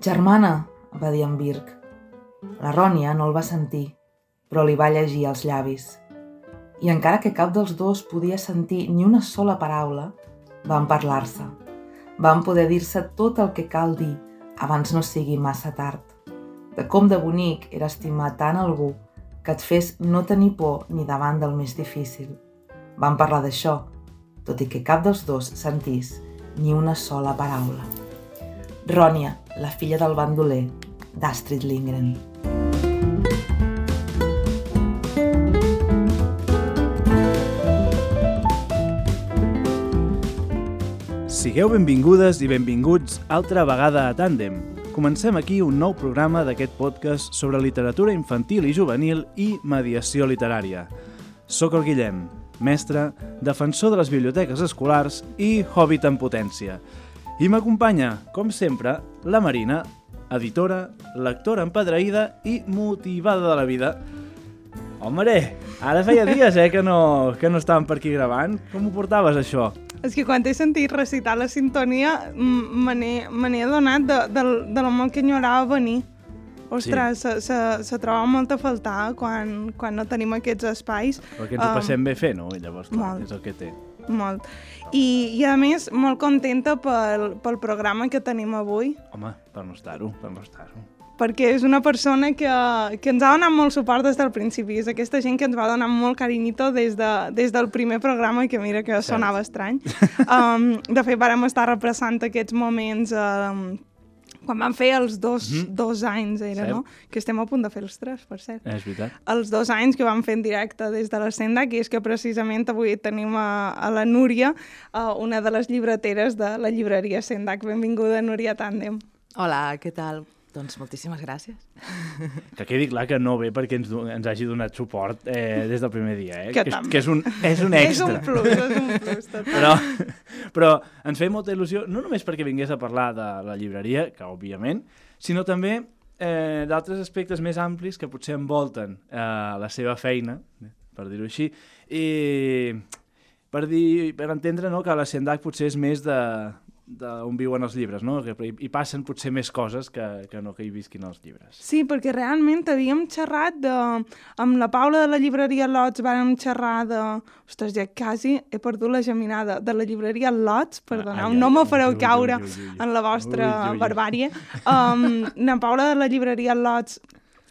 Germana, va dir en Birk. La Rònia no el va sentir, però li va llegir els llavis. I encara que cap dels dos podia sentir ni una sola paraula, van parlar-se. Van poder dir-se tot el que cal dir abans no sigui massa tard. De com de bonic era estimar tant algú que et fes no tenir por ni davant del més difícil. Van parlar d'això, tot i que cap dels dos sentís ni una sola paraula. Rònia, la filla del bandoler, d'Astrid Lindgren. Sigueu benvingudes i benvinguts altra vegada a Tàndem. Comencem aquí un nou programa d'aquest podcast sobre literatura infantil i juvenil i mediació literària. Soc el Guillem, mestre, defensor de les biblioteques escolars i hobbit en potència. I m'acompanya, com sempre, la Marina, editora, lectora empadreïda i motivada de la vida. Home, ara feia dies eh, que, no, que no estàvem per aquí gravant. Com ho portaves, això? És que quan he sentit recitar la sintonia me n'he adonat de, de, de la molt que enyorava venir. Ostres, sí. se, se, se troba molt a faltar quan, quan no tenim aquests espais. Perquè ens ho passem um, bé fent, no? I llavors, clar, molt, és el que té. Molt. I, I a més, molt contenta pel, pel programa que tenim avui. Home, per no estar-ho, per no estar-ho perquè és una persona que, que ens ha donat molt suport des del principi. És aquesta gent que ens va donar molt carinyito des, de, des del primer programa, que mira que Cert. sonava estrany. Um, de fet, vàrem estar repressant aquests moments um, quan van fer els dos, mm -hmm. dos anys, era, Cert. no? Que estem a punt de fer els tres, per cert. És veritat. Els dos anys que vam fer en directe des de la Senda, que és que precisament avui tenim a, a la Núria, a una de les llibreteres de la llibreria Sendac. Benvinguda, Núria Tàndem. Hola, què tal? Doncs moltíssimes gràcies. Que quedi clar que no ve perquè ens, ens hagi donat suport eh, des del primer dia, eh? Que, que, és, que és, un, és un extra. és un plus, és un plus. Total. Però, però ens feia molta il·lusió, no només perquè vingués a parlar de la llibreria, que òbviament, sinó també eh, d'altres aspectes més amplis que potser envolten eh, la seva feina, per dir-ho així, i per, dir, per entendre no, que la Sendac potser és més de, d'on viuen els llibres, no? Que hi passen potser més coses que, que no que hi visquin els llibres. Sí, perquè realment havíem xerrat de... amb la Paula de la llibreria Lots vam xerrar de... Ostres, ja quasi he perdut la geminada. De la llibreria Lots, perdoneu, no me fareu caure ui, ui, ui, ui. en la vostra ui, ui, ui. barbàrie. Um, la Paula de la llibreria Lots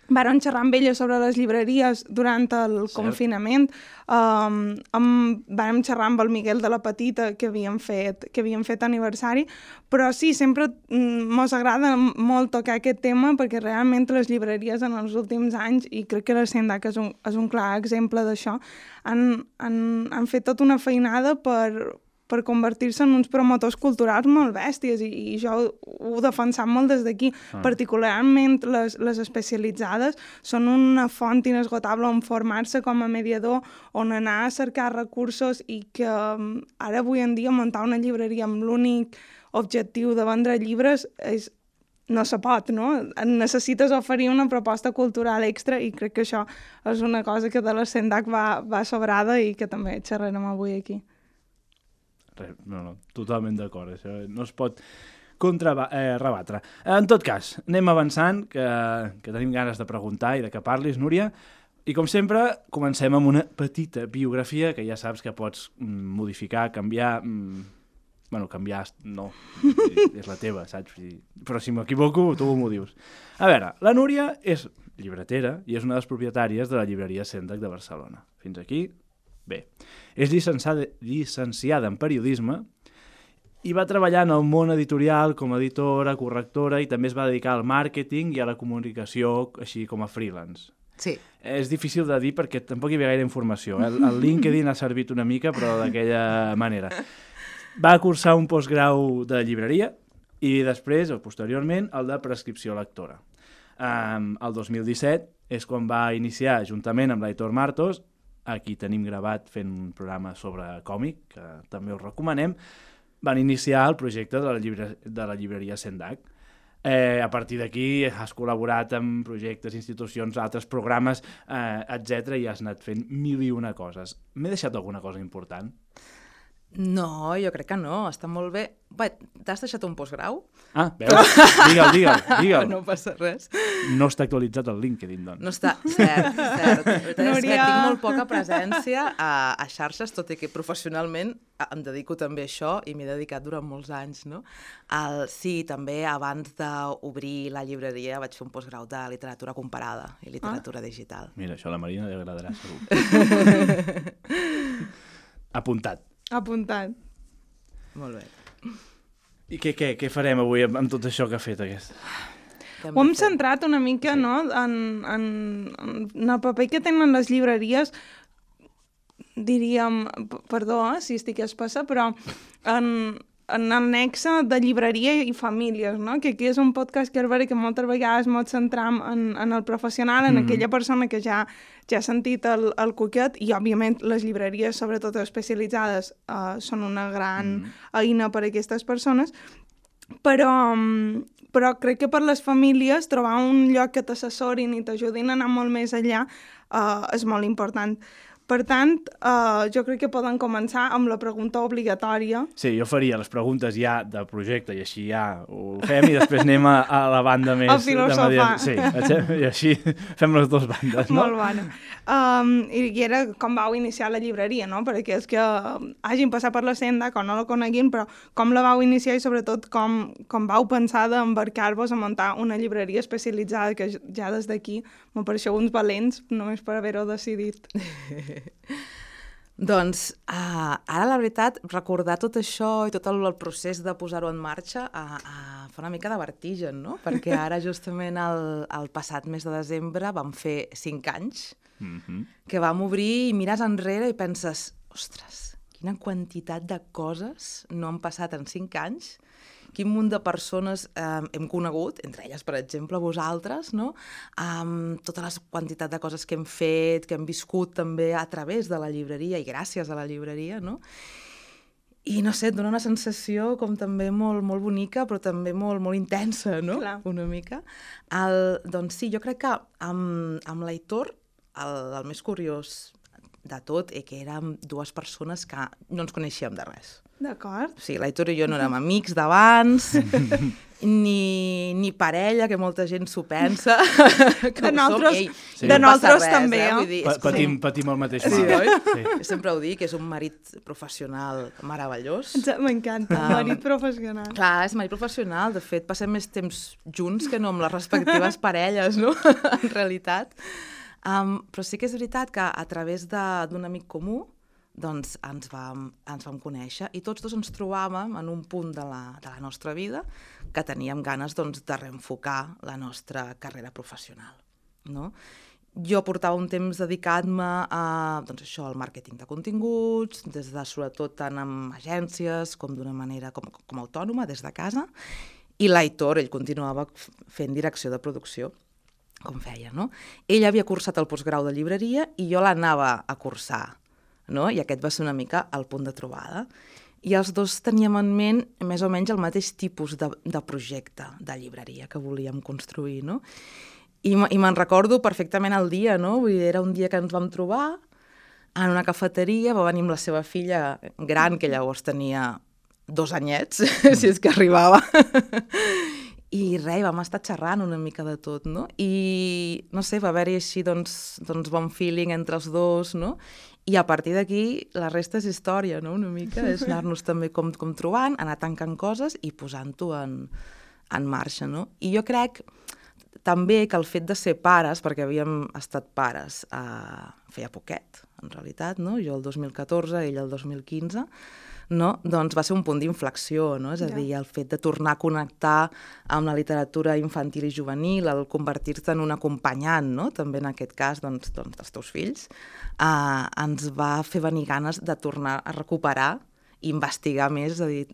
Varen xerrar amb ella sobre les llibreries durant el Cert. confinament. Um, amb, vàrem xerrar amb el Miguel de la Petita, que havíem fet, que havíem fet aniversari, però sí, sempre mm, mos agrada molt tocar aquest tema perquè realment les llibreries en els últims anys, i crec que la Sendac és un, és un clar exemple d'això, han, han, han fet tota una feinada per, per convertir-se en uns promotors culturals molt bèsties i, i jo ho, defensat molt des d'aquí. Ah. Particularment les, les especialitzades són una font inesgotable on formar-se com a mediador, on anar a cercar recursos i que um, ara avui en dia muntar una llibreria amb l'únic objectiu de vendre llibres és, no se pot, no? Necessites oferir una proposta cultural extra i crec que això és una cosa que de la Sendac va, va sobrada i que també xerrarem avui aquí. No, no, totalment d'acord, això no es pot contra eh, rebatre. En tot cas, anem avançant, que, que tenim ganes de preguntar i de que parlis, Núria, i com sempre, comencem amb una petita biografia que ja saps que pots mm, modificar, canviar... Mm, bueno, canviar no, és la teva, saps? Però si m'equivoco, tu m'ho dius. A veure, la Núria és llibretera i és una de les propietàries de la llibreria Sendac de Barcelona. Fins aquí, Bé, és llicenciada, llicenciada en periodisme i va treballar en el món editorial com a editora, correctora i també es va dedicar al màrqueting i a la comunicació així com a freelance. Sí. És difícil de dir perquè tampoc hi havia gaire informació. Eh? El LinkedIn ha servit una mica, però d'aquella manera. Va cursar un postgrau de llibreria i després, o posteriorment, el de prescripció lectora. Um, el 2017 és quan va iniciar, juntament amb l'Aitor Martos, aquí tenim gravat fent un programa sobre còmic, que també us recomanem, van iniciar el projecte de la, llibre, de la llibreria Sendac. Eh, a partir d'aquí has col·laborat amb projectes, institucions, altres programes, eh, etc i has anat fent mil i una coses. M'he deixat alguna cosa important? No, jo crec que no, està molt bé. Bé, t'has deixat un postgrau? Ah, veus? Digue'l, digue'l, digue'l. No passa res. No està actualitzat el LinkedIn, doncs. No està, cert, cert. La veritat és que tinc molt poca presència a, a xarxes, tot i que professionalment em dedico també a això i m'he dedicat durant molts anys, no? El, sí, també abans d'obrir la llibreria vaig fer un postgrau de literatura comparada i literatura digital. Mira, això a la Marina li agradarà segur. Apuntat. Apuntat. Molt bé. I què, què, què farem avui amb, amb tot això que ha fet aquest? Què Ho hem centrat una mica, Sí. no?, en, en, en el paper que tenen les llibreries, diríem, perdó eh, si estic espessa, però en, en el nexe de llibreria i famílies, no? que aquí és un podcast que veure que moltes vegades ens centram en, en el professional, en Mhm. aquella persona que ja, ja ha sentit el, el coquet, i òbviament les llibreries, sobretot especialitzades, uh, són una gran Mhm. eina per a aquestes persones, però, mm, però crec que per les famílies trobar un lloc que t'assessorin i t'ajudin a anar molt més enllà uh, és molt important. Per tant, uh, jo crec que poden començar amb la pregunta obligatòria. Sí, jo faria les preguntes ja del projecte i així ja ho fem i després anem a, a la banda més... A filosofar. de. Sí, i així fem les dues bandes, no? Molt bona. Um, i, era com vau iniciar la llibreria, no? Per aquells que hagin passat per la senda, que no la coneguin, però com la vau iniciar i sobretot com, com vau pensar d'embarcar-vos a muntar una llibreria especialitzada, que ja des d'aquí me pareixeu uns valents només per haver-ho decidit. Doncs uh, ara, la veritat, recordar tot això i tot el, el procés de posar-ho en marxa uh, uh, fa una mica de vertigen, no? Perquè ara, justament, el, el passat mes de desembre vam fer cinc anys Mm -hmm. que vam obrir i mires enrere i penses, ostres, quina quantitat de coses no han passat en cinc anys, quin munt de persones eh, hem conegut, entre elles, per exemple, vosaltres, no? Um, tota la quantitat de coses que hem fet, que hem viscut també a través de la llibreria i gràcies a la llibreria, no? I no sé, et dona una sensació com també molt, molt bonica, però també molt, molt intensa, no? Clar. Una mica. El, doncs sí, jo crec que amb, amb l'Aitor, el, el més curiós de tot és que érem dues persones que no ens coneixíem de res. D'acord? O sigui, l'Aitor i jo no érem amics d'abans, ni, ni parella, que molta gent s'ho pensa. que De ho som. nosaltres- Ei, de no nosaltres res, també, eh? eh? Vull dir, Pa és com- patim, patim el mateix Sí, mal. oi? Sí. Sempre ho dic, que és un marit professional meravellós. Ens- M'encanta, Ah. marit professional. Clar, és marit professional. De fet, passem més temps junts que no amb les respectives parelles, no? en realitat. Um, però sí que és veritat que a través de- d'un amic comú doncs ens vam, ens vam conèixer i tots dos ens trobàvem en un punt de la, de la nostra vida que teníem ganes doncs, de reenfocar la nostra carrera professional. No? Jo portava un temps dedicant-me a doncs això, al màrqueting de continguts, des de sobretot tant amb agències com d'una manera com, com autònoma, des de casa, i l'Aitor, ell continuava fent direcció de producció, com feia, no? Ell havia cursat el postgrau de llibreria i jo l'anava a cursar, no? I aquest va ser una mica el punt de trobada. I els dos teníem en ment més o menys el mateix tipus de, de projecte de llibreria que volíem construir, no? I, i me'n recordo perfectament el dia, no? Vull dir, era un dia que ens vam trobar en una cafeteria, va venir amb la seva filla gran, que llavors tenia dos anyets, si és que arribava. I res, vam estar xerrant una mica de tot, no? I, no sé, va haver-hi així, doncs, doncs, bon feeling entre els dos, no? I a partir d'aquí, la resta és història, no? Una mica, és anar-nos també com, com trobant, anar tancant coses i posant-ho en, en marxa, no? I jo crec també que el fet de ser pares, perquè havíem estat pares eh, feia poquet, en realitat, no? Jo el 2014, ell el 2015, no? doncs va ser un punt d'inflexió, no? és a Ja. dir, el fet de tornar a connectar amb la literatura infantil i juvenil, el convertir-te en un acompanyant, no? també en aquest cas doncs, doncs, dels teus fills, eh, ens va fer venir ganes de tornar a recuperar i investigar més, és a dir,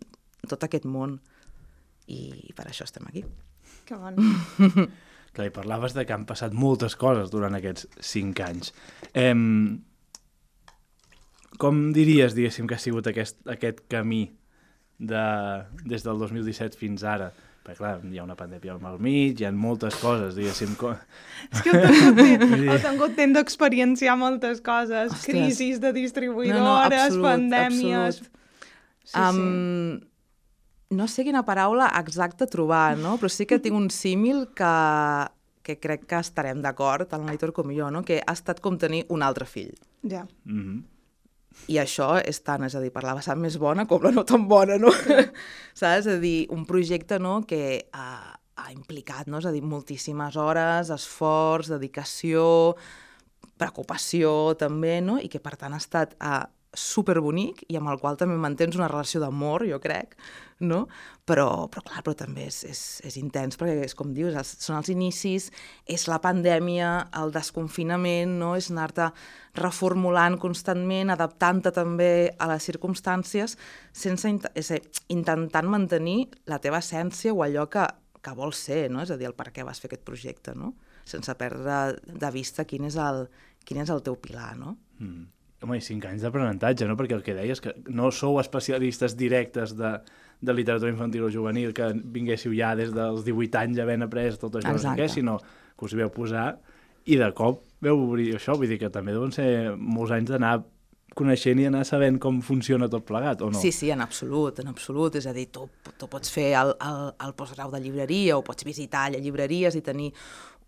tot aquest món. I per això estem aquí. Que bon. Clar, i parlaves de que han passat moltes coses durant aquests cinc anys. Em... Com diries, diguéssim, que ha sigut aquest, aquest camí de, des del 2017 fins ara? Perquè, clar, hi ha una pandèmia al mig, hi ha moltes coses, diguéssim. Com... És que heu tingut, temps- heu tingut temps d'experienciar moltes coses, Ostres. crisis de No, no, distribuïdores, absolut, pandèmies... absolut. Sí, um, No sé quina paraula exacta trobar, no? Però sí que tinc un símil que, que crec que estarem d'acord, tant l'Aitor com jo, no? que ha estat com tenir un altre fill. Ja. Mm -hmm. I això és tant, és a dir, per la vessant més bona com la no tan bona, no? Saps? És a dir, un projecte no, que ha, ha implicat, no? és a dir, moltíssimes hores, esforç, dedicació, preocupació també, no? i que per tant ha estat uh, superbonic i amb el qual també mantens una relació d'amor, jo crec, no? Però, però clar, però també és, és, és intens perquè és com dius, els, són els inicis, és la pandèmia, el desconfinament, no? és anar-te reformulant constantment, adaptant-te també a les circumstàncies, sense és, intentant mantenir la teva essència o allò que, que vols ser, no? és a dir, el per què vas fer aquest projecte, no? sense perdre de vista quin és el, quin és el teu pilar, no? Mm. Home, i cinc anys d'aprenentatge, no? Perquè el que deies que no sou especialistes directes de, de literatura infantil o juvenil, que vinguéssiu ja des dels 18 anys havent après tot això, no sé què, sinó que us hi veu posar i de cop veu obrir això. Vull dir que també deuen ser molts anys d'anar coneixent i anar sabent com funciona tot plegat, o no? Sí, sí, en absolut, en absolut. És a dir, tu, tu pots fer el, el, el postgrau de llibreria o pots visitar allà llibreries i tenir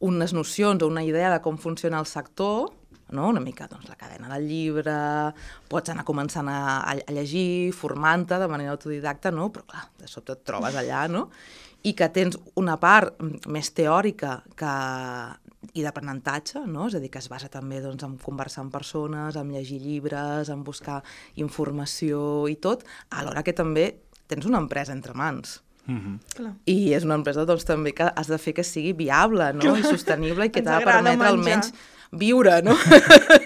unes nocions o una idea de com funciona el sector, no? una mica doncs, la cadena del llibre, pots anar començant a, a, llegir, formant-te de manera autodidacta, no? però clar, de sobte et trobes allà, no? i que tens una part més teòrica que, i d'aprenentatge, no? és a dir, que es basa també doncs, en conversar amb persones, en llegir llibres, en buscar informació i tot, alhora que també tens una empresa entre mans. Mm -hmm. Clar. I és una empresa doncs, també que has de fer que sigui viable no? Clar. i sostenible i que t'ha de permetre menjar. almenys viure, no?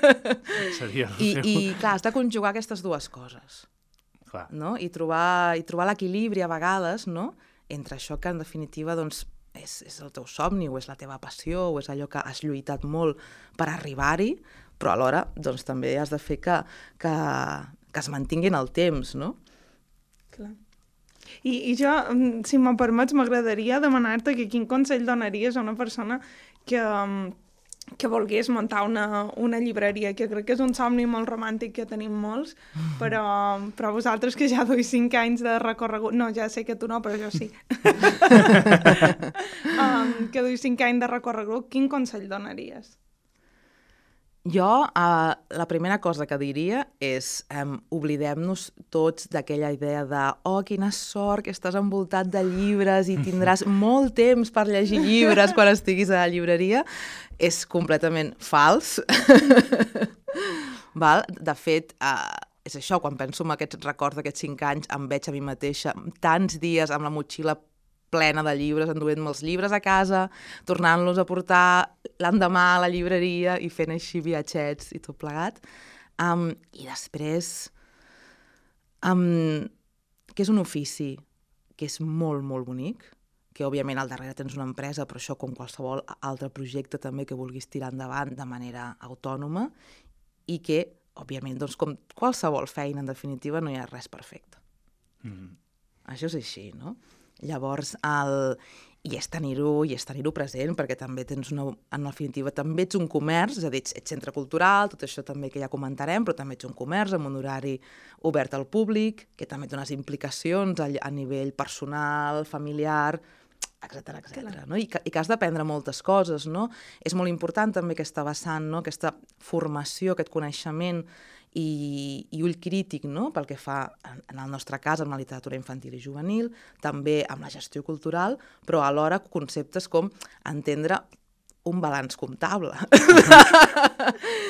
Seria I. I, clar, has de conjugar aquestes dues coses, Clar. no? I trobar, i trobar l'equilibri a vegades, no?, entre això que, en definitiva, doncs, és, és el teu somni, o és la teva passió, o és allò que has lluitat molt per arribar-hi, però alhora, doncs, també has de fer que, que, que es mantinguin el temps, no? Clar. I, I jo, mm, si me permets, m'agradaria demanar-te que quin consell donaries a una persona que, mm, que volgués muntar una, una llibreria, que crec que és un somni molt romàntic que tenim molts, però, però vosaltres que ja duis cinc anys de recorregut... No, ja sé que tu no, però jo sí. um, que duis cinc anys de recorregut, quin consell donaries? Jo, uh, la primera cosa que diria és um, oblidem-nos tots d'aquella idea de oh, quina sort que estàs envoltat de llibres i tindràs molt temps per llegir llibres quan estiguis a la llibreria. És completament fals. Val? De fet, uh, és això, quan penso en aquests records d'aquests cinc anys, em veig a mi mateixa tants dies amb la motxilla plena de llibres, enduent-me els llibres a casa, tornant-los a portar l'endemà a la llibreria i fent així viatgets i tot plegat. Um, I després, um, que és un ofici que és molt, molt bonic, que òbviament al darrere tens una empresa, però això com qualsevol altre projecte també que vulguis tirar endavant de manera autònoma i que, òbviament, doncs, com qualsevol feina, en definitiva, no hi ha res perfecte. Mm -hmm. Això és així, no? Llavors, el... i és tenir-ho i és tenir-ho present, perquè també tens una... En definitiva, també ets un comerç, és a dir, ets, ets centre cultural, tot això també que ja comentarem, però també ets un comerç amb un horari obert al públic, que també té unes implicacions a, a nivell personal, familiar, etc etc. no? I, que, i que has d'aprendre moltes coses, no? És molt important també aquesta vessant, no? aquesta formació, aquest coneixement i, i ull crític no? pel que fa, en, en el nostre cas, amb la literatura infantil i juvenil, també amb la gestió cultural, però alhora conceptes com entendre un balanç comptable.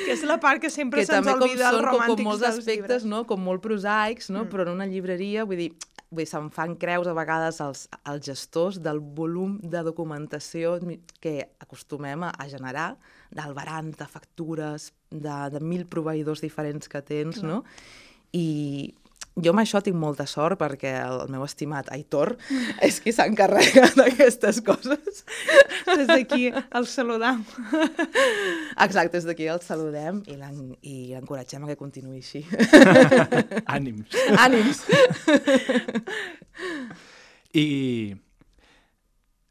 Que és la part que sempre se'ns olvida als són com, com romàntics molts aspectes, no? com molt prosaics, no? Mm. però en una llibreria, vull dir, vull dir se'n fan creus a vegades als, als gestors del volum de documentació que acostumem a, a generar, d'albaranta, factures, de, de mil proveïdors diferents que tens, Clar. no? I jo amb això tinc molta sort perquè el, el meu estimat Aitor és qui s'encarrega d'aquestes coses. Des d'aquí el saludam. Exacte, des d'aquí el saludem i l'encoratgem a que continuï així. Ànims. Ànims! I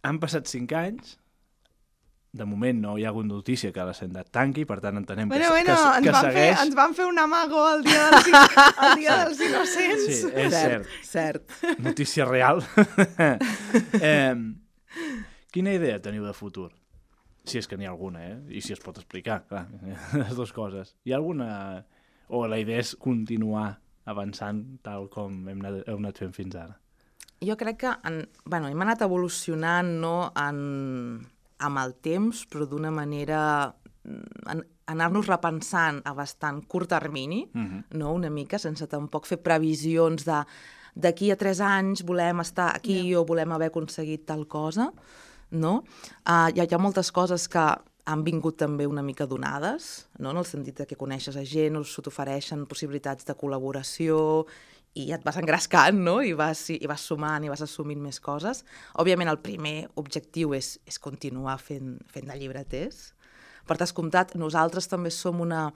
han passat cinc anys de moment no hi ha hagut notícia que la senda tanqui, per tant entenem Bueno, que, bueno, que, ens, que van fer, segueix... ens van fer un amago el dia dels, in- el dia dels innocents. Sí, és cert. Cert. Notícia real. eh, quina idea teniu de futur? Si és que n'hi ha alguna, eh? I si es pot explicar, clar, les dues coses. Hi ha alguna... O la idea és continuar avançant tal com hem anat, hem anat fent fins ara? Jo crec que en, bueno, hem anat evolucionant no, en, amb el temps, però d'una manera mm, anar-nos repensant a bastant curt termini, Mm -hmm. no? una mica, sense tampoc fer previsions de d'aquí a tres anys volem estar aquí yeah. o volem haver aconseguit tal cosa, no? Uh, hi, ha, hi ha moltes coses que han vingut també una mica donades, no? en el sentit de que coneixes a gent, us t'ofereixen possibilitats de col·laboració i et vas engrescant, no? I vas, i vas sumant i vas assumint més coses. Òbviament, el primer objectiu és, és continuar fent, fent de llibreters. Per descomptat, nosaltres també som una,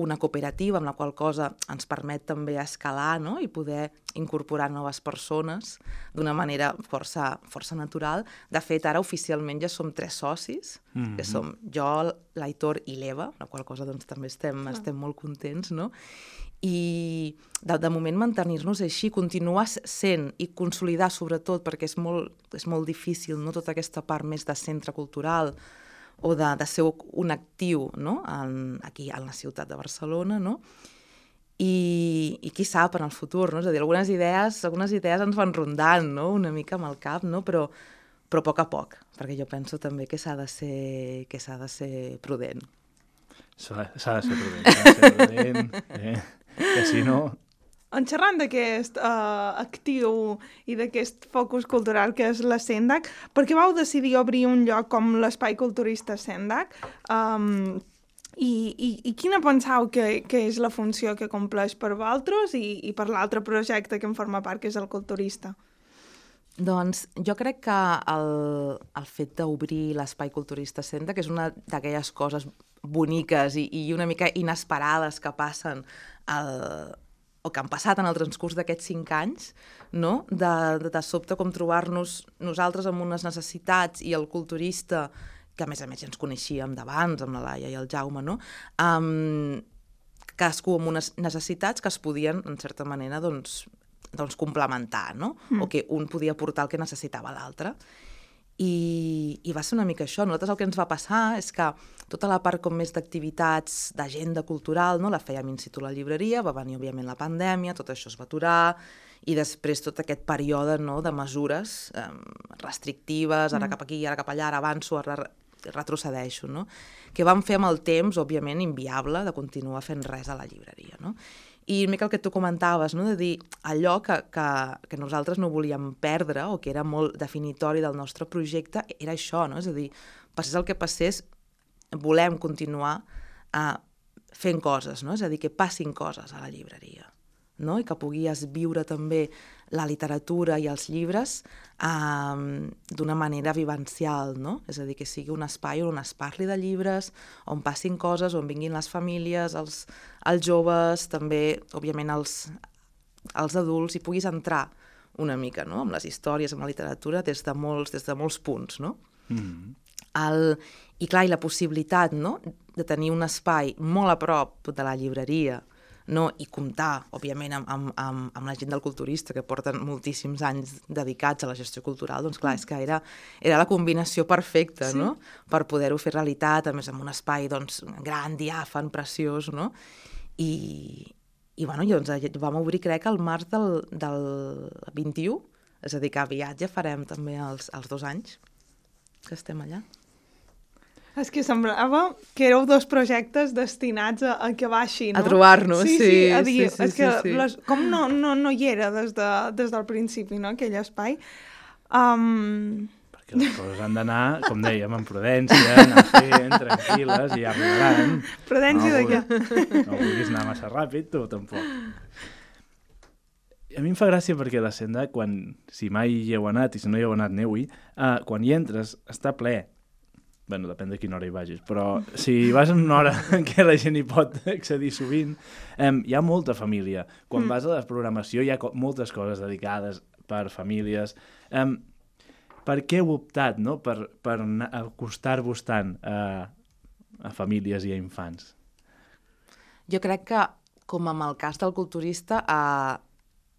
una cooperativa amb la qual cosa ens permet també escalar no? i poder incorporar noves persones d'una manera força, força natural. De fet, ara oficialment ja som tres socis, mm -hmm. que som jo, l'Aitor i l'Eva, la qual cosa doncs, també estem, estem molt contents, no? I de, de moment mantenir-nos així, continuar sent i consolidar sobretot, perquè és molt, és molt difícil no? tota aquesta part més de centre cultural o de, de ser un actiu no? en, aquí a la ciutat de Barcelona, no? I, i qui sap en el futur, no? És a dir, algunes idees, algunes idees ens van rondant, no? Una mica amb el cap, no? Però, però a poc a poc, perquè jo penso també que s'ha de ser, que de ser prudent. S'ha de ser prudent, de ser prudent, eh? Que si no... En xerrant d'aquest uh, actiu i d'aquest focus cultural que és la Sendac, per què vau decidir obrir un lloc com l'Espai Culturista Sendac? Um, i, i, I quina penseu que, que és la funció que compleix per vosaltres i, i per l'altre projecte que en forma part, que és el culturista? Doncs jo crec que el, el fet d'obrir l'espai culturista Senda, que és una d'aquelles coses boniques i, i una mica inesperades que passen al, o que han passat en el transcurs d'aquests cinc anys, no? de, de, de sobte com trobar-nos nosaltres amb unes necessitats i el culturista, que a més a més ja ens coneixíem d'abans, amb la Laia i el Jaume, no? Um, cadascú amb unes necessitats que es podien, en certa manera, doncs, doncs complementar, no? Mm. O que un podia portar el que necessitava l'altre. I, I va ser una mica això. A nosaltres el que ens va passar és que tota la part com més d'activitats, d'agenda cultural, no? la fèiem in situ a la llibreria, va venir òbviament la pandèmia, tot això es va aturar, i després tot aquest període no? de mesures eh, restrictives, ara mm. cap aquí, ara cap allà, ara avanço, ara retrocedeixo, no? que vam fer amb el temps, òbviament, inviable de continuar fent res a la llibreria. No? I mica el que tu comentaves, no? de dir allò que, que, que nosaltres no volíem perdre o que era molt definitori del nostre projecte, era això, no? és a dir, passés el que passés, volem continuar uh, fent coses, no? és a dir, que passin coses a la llibreria no? i que puguis viure també la literatura i els llibres um, d'una manera vivencial, no? És a dir, que sigui un espai on es parli de llibres, on passin coses, on vinguin les famílies, els, els joves, també, òbviament, els, els adults, i puguis entrar una mica no? amb les històries, amb la literatura, des de molts, des de molts punts, no? Mm -hmm. El, I clar, i la possibilitat no? de tenir un espai molt a prop de la llibreria, no? i comptar, òbviament, amb, amb, amb, amb la gent del culturista, que porten moltíssims anys dedicats a la gestió cultural, doncs clar, és que era, era la combinació perfecta, sí. no?, per poder-ho fer realitat, a més amb un espai, doncs, gran, diàfan, preciós, no?, i, i bueno, doncs, vam obrir, crec, el març del, del 21, és a dir, que aviat ja farem també els, els dos anys que estem allà. És que semblava que éreu dos projectes destinats a, a que baixi, no? A trobar-nos, sí, sí. Sí, a dir, sí, sí, és que sí, sí. Les, com no, no, no hi era des, de, des del principi, no?, aquell espai. Um, Perquè les coses han d'anar, com dèiem, amb prudència, anar fent, tranquil·les, i ja arribaran. Prudència no, de què? No vulguis anar massa ràpid, tu tampoc. A mi em fa gràcia perquè la senda, quan, si mai hi heu anat i si no hi heu anat, aneu-hi, uh, quan hi entres està ple. Bueno, depèn de quina hora hi vagis, però si vas en una hora en què la gent hi pot accedir sovint, um, hi ha molta família. Quan Mm. vas a la programació hi ha co moltes coses dedicades per famílies. Um, per què heu optat no? per, per acostar-vos tant a, a famílies i a infants? Jo crec que, com amb el cas del culturista, eh,